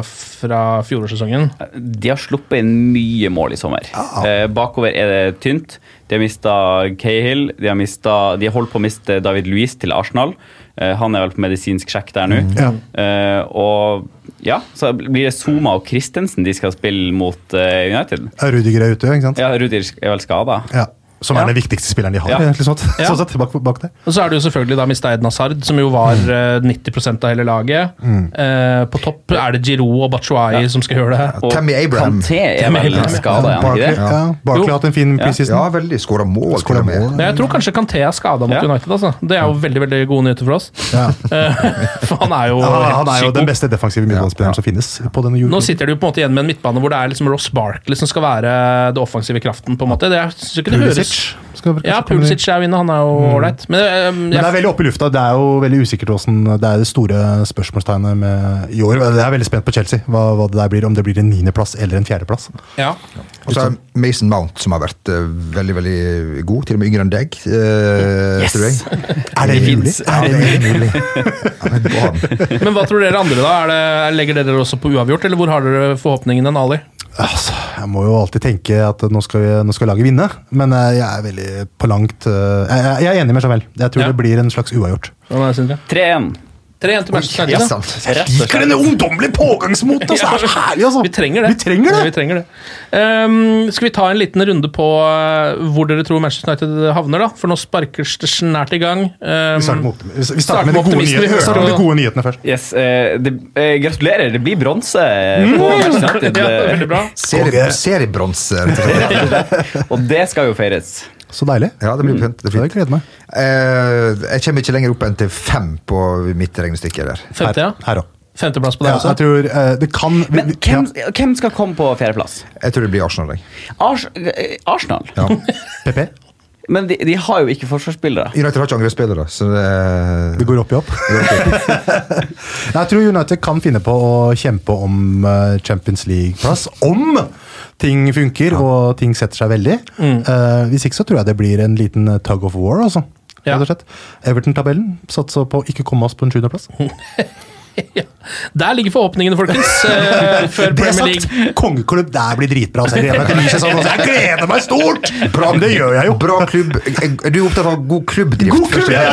[SPEAKER 1] fra fjorårssesongen?
[SPEAKER 3] De har sluppet inn mye mål i sommer. Eh, bakover er det tynt. De har mista Cahill. De har, mistet, de har holdt på å miste David Louis til Arsenal. Eh, han er vel på medisinsk sjekk der nå.
[SPEAKER 5] Ja.
[SPEAKER 3] Eh, og ja, så blir det Zuma og Christensen de skal spille mot United.
[SPEAKER 5] Rudiger er ute, ikke sant?
[SPEAKER 3] Ja, Rudiger er vel skada.
[SPEAKER 5] Ja. Som er den viktigste spilleren de har.
[SPEAKER 3] Ja.
[SPEAKER 5] sånn,
[SPEAKER 1] Ja.
[SPEAKER 5] sånn sett, bak, bak det.
[SPEAKER 1] Og så er det jo selvfølgelig da mista Ed Hazard, som jo var mm. 90% av hele laget.
[SPEAKER 5] Mm.
[SPEAKER 1] Eh, på topp er det Giroud og Batshuayi som skal gjøre det.
[SPEAKER 3] Og
[SPEAKER 4] Tammy Abraham.
[SPEAKER 3] Kanté er vel skada, er han
[SPEAKER 5] Barkley. Har hatt en fin
[SPEAKER 3] Ja.
[SPEAKER 5] preseason.
[SPEAKER 4] Ja, veldig. Skåra mål,
[SPEAKER 5] Skåret mål.
[SPEAKER 1] Men jeg tror kanskje Kanté er skada mot
[SPEAKER 3] Ja.
[SPEAKER 1] United. altså. Det er jo veldig veldig gode nyheter for oss. Eh, for han er jo
[SPEAKER 5] Ja, han er jo den beste defensive midtbanespilleren som finnes på denne
[SPEAKER 1] Nå sitter de på en måte igjen med en midtbane hvor det er liksom Ross Barkley som skal være det offensive kraften. på en måte. Det er, ikke det høres...
[SPEAKER 5] Pulisic.
[SPEAKER 1] Ja. Pulisic er jo inne, han er jo ålreit. Men, um,
[SPEAKER 5] Men det er veldig oppe i lufta. Det er jo veldig usikkert hvordan Det er det store spørsmålstegnet med i år. Jeg er veldig spent på Chelsea. Hva, hva det der blir, Om det blir en niendeplass eller en fjerdeplass.
[SPEAKER 1] ja.
[SPEAKER 4] Og så er Mason Mount, som har vært uh, veldig veldig god. Til og med yngre enn deg, Uh,
[SPEAKER 3] Yes!
[SPEAKER 5] Er det mulig? Er det mulig?
[SPEAKER 1] Men hva tror dere andre, da? Er det, legger dere også på uavgjort, eller hvor har dere forhåpningene, Ali?
[SPEAKER 5] Altså, jeg må jo alltid tenke at nå skal, vi, nå skal laget vinne, men eh, jeg er veldig på langt eh, Jeg, jeg er enig med Javel. Jeg tror
[SPEAKER 1] Ja.
[SPEAKER 5] det blir en slags uavgjort.
[SPEAKER 1] Hva er det, Sindre?
[SPEAKER 3] 3-1.
[SPEAKER 1] 3-1 til Manchester
[SPEAKER 4] Ja,
[SPEAKER 1] United.
[SPEAKER 3] og slett.
[SPEAKER 5] ungdommelige pågangsmotet! Altså, det er så herlig, altså!
[SPEAKER 1] Vi trenger det.
[SPEAKER 5] Vi trenger det.
[SPEAKER 1] Ja, vi trenger det. Um, skal vi ta en liten runde på eh, hvor dere tror Manchester United havner, da? For nå sparkes det snart i gang. Um,
[SPEAKER 5] Vi starter med, vi starter
[SPEAKER 1] starter
[SPEAKER 5] med,
[SPEAKER 1] med
[SPEAKER 5] de, gode starter med de gode nyhetene først.
[SPEAKER 3] Yes, uh, det, uh, gratulerer, det blir bronse på Manchester United.
[SPEAKER 1] ja.
[SPEAKER 4] Serie- Seriebronse, rett. Og
[SPEAKER 3] det skal jo feires.
[SPEAKER 5] Så deilig.
[SPEAKER 4] Ja, det blir fint. Det
[SPEAKER 5] jeg gleder meg.
[SPEAKER 4] Eh, jeg kommer ikke lenger opp enn til fem på mitt regnestykke der.
[SPEAKER 1] Femte, ja.
[SPEAKER 5] Her òg.
[SPEAKER 1] Femteplass på deg
[SPEAKER 5] Ja,
[SPEAKER 1] også?
[SPEAKER 5] jeg tror eh, det kan vi-
[SPEAKER 3] Men hvem,
[SPEAKER 5] ja,
[SPEAKER 3] hvem skal komme på fjerdeplass?
[SPEAKER 4] Jeg tror det blir Arsenal.
[SPEAKER 3] Ars eh, Arsenal?
[SPEAKER 4] Ja.
[SPEAKER 5] PP?
[SPEAKER 3] Men de, de har jo ikke forsvarsspillere.
[SPEAKER 4] United har ikke angrepsspillere, så det,
[SPEAKER 5] Det går opp i opp. jeg tror United kan finne på å kjempe om eh, Champions League-plass. Om ting funker og ting setter seg veldig. Eh, hvis ikke så tror jeg det blir en liten eh, tug of war. altså.
[SPEAKER 1] Ja.
[SPEAKER 5] Everton-tabellen satser på ikke komme oss på en sjuendeplass.
[SPEAKER 1] Der ligger forhåpningene, folkens. Uh, før
[SPEAKER 5] Det
[SPEAKER 1] Premier
[SPEAKER 5] sagt,
[SPEAKER 1] League.
[SPEAKER 5] kongeklubb, der blir dritbra. Så jeg gleder sesong. også. Jeg gleder meg stort! Bra, det gjør jeg jo.
[SPEAKER 4] Bra klubb. Er du opptatt av god klubbdrift?
[SPEAKER 5] God klubb, ja.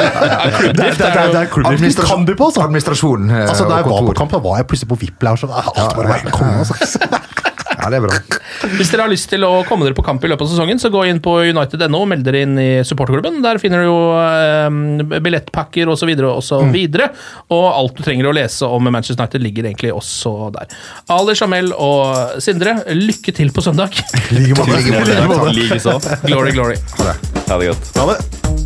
[SPEAKER 1] Klubbdrift
[SPEAKER 5] Det, det, det, er klubbdrift kan du på, altså.
[SPEAKER 4] Administrasjon eh,
[SPEAKER 5] Altså, Da jeg var på kamp, da var jeg plutselig på VIP-lounge. og Alt bare var konge. Altså.
[SPEAKER 4] Ja, det er bra.
[SPEAKER 1] Hvis dere har lyst til å komme dere på kamp i løpet av sesongen, så gå inn på united.no og meld dere inn i supporterklubben. Der finner du jo eh, billettpakker osv. Og, så
[SPEAKER 5] Mm.
[SPEAKER 1] videre. og alt du trenger å lese om Manchester United, ligger egentlig også der. Ali Jamel og Sindre, lykke til på søndag.
[SPEAKER 5] Like måte.
[SPEAKER 4] Like måte.
[SPEAKER 5] Like måte.
[SPEAKER 3] Likeså.
[SPEAKER 1] Glory, glory.
[SPEAKER 3] Ha det godt.
[SPEAKER 5] Ha det.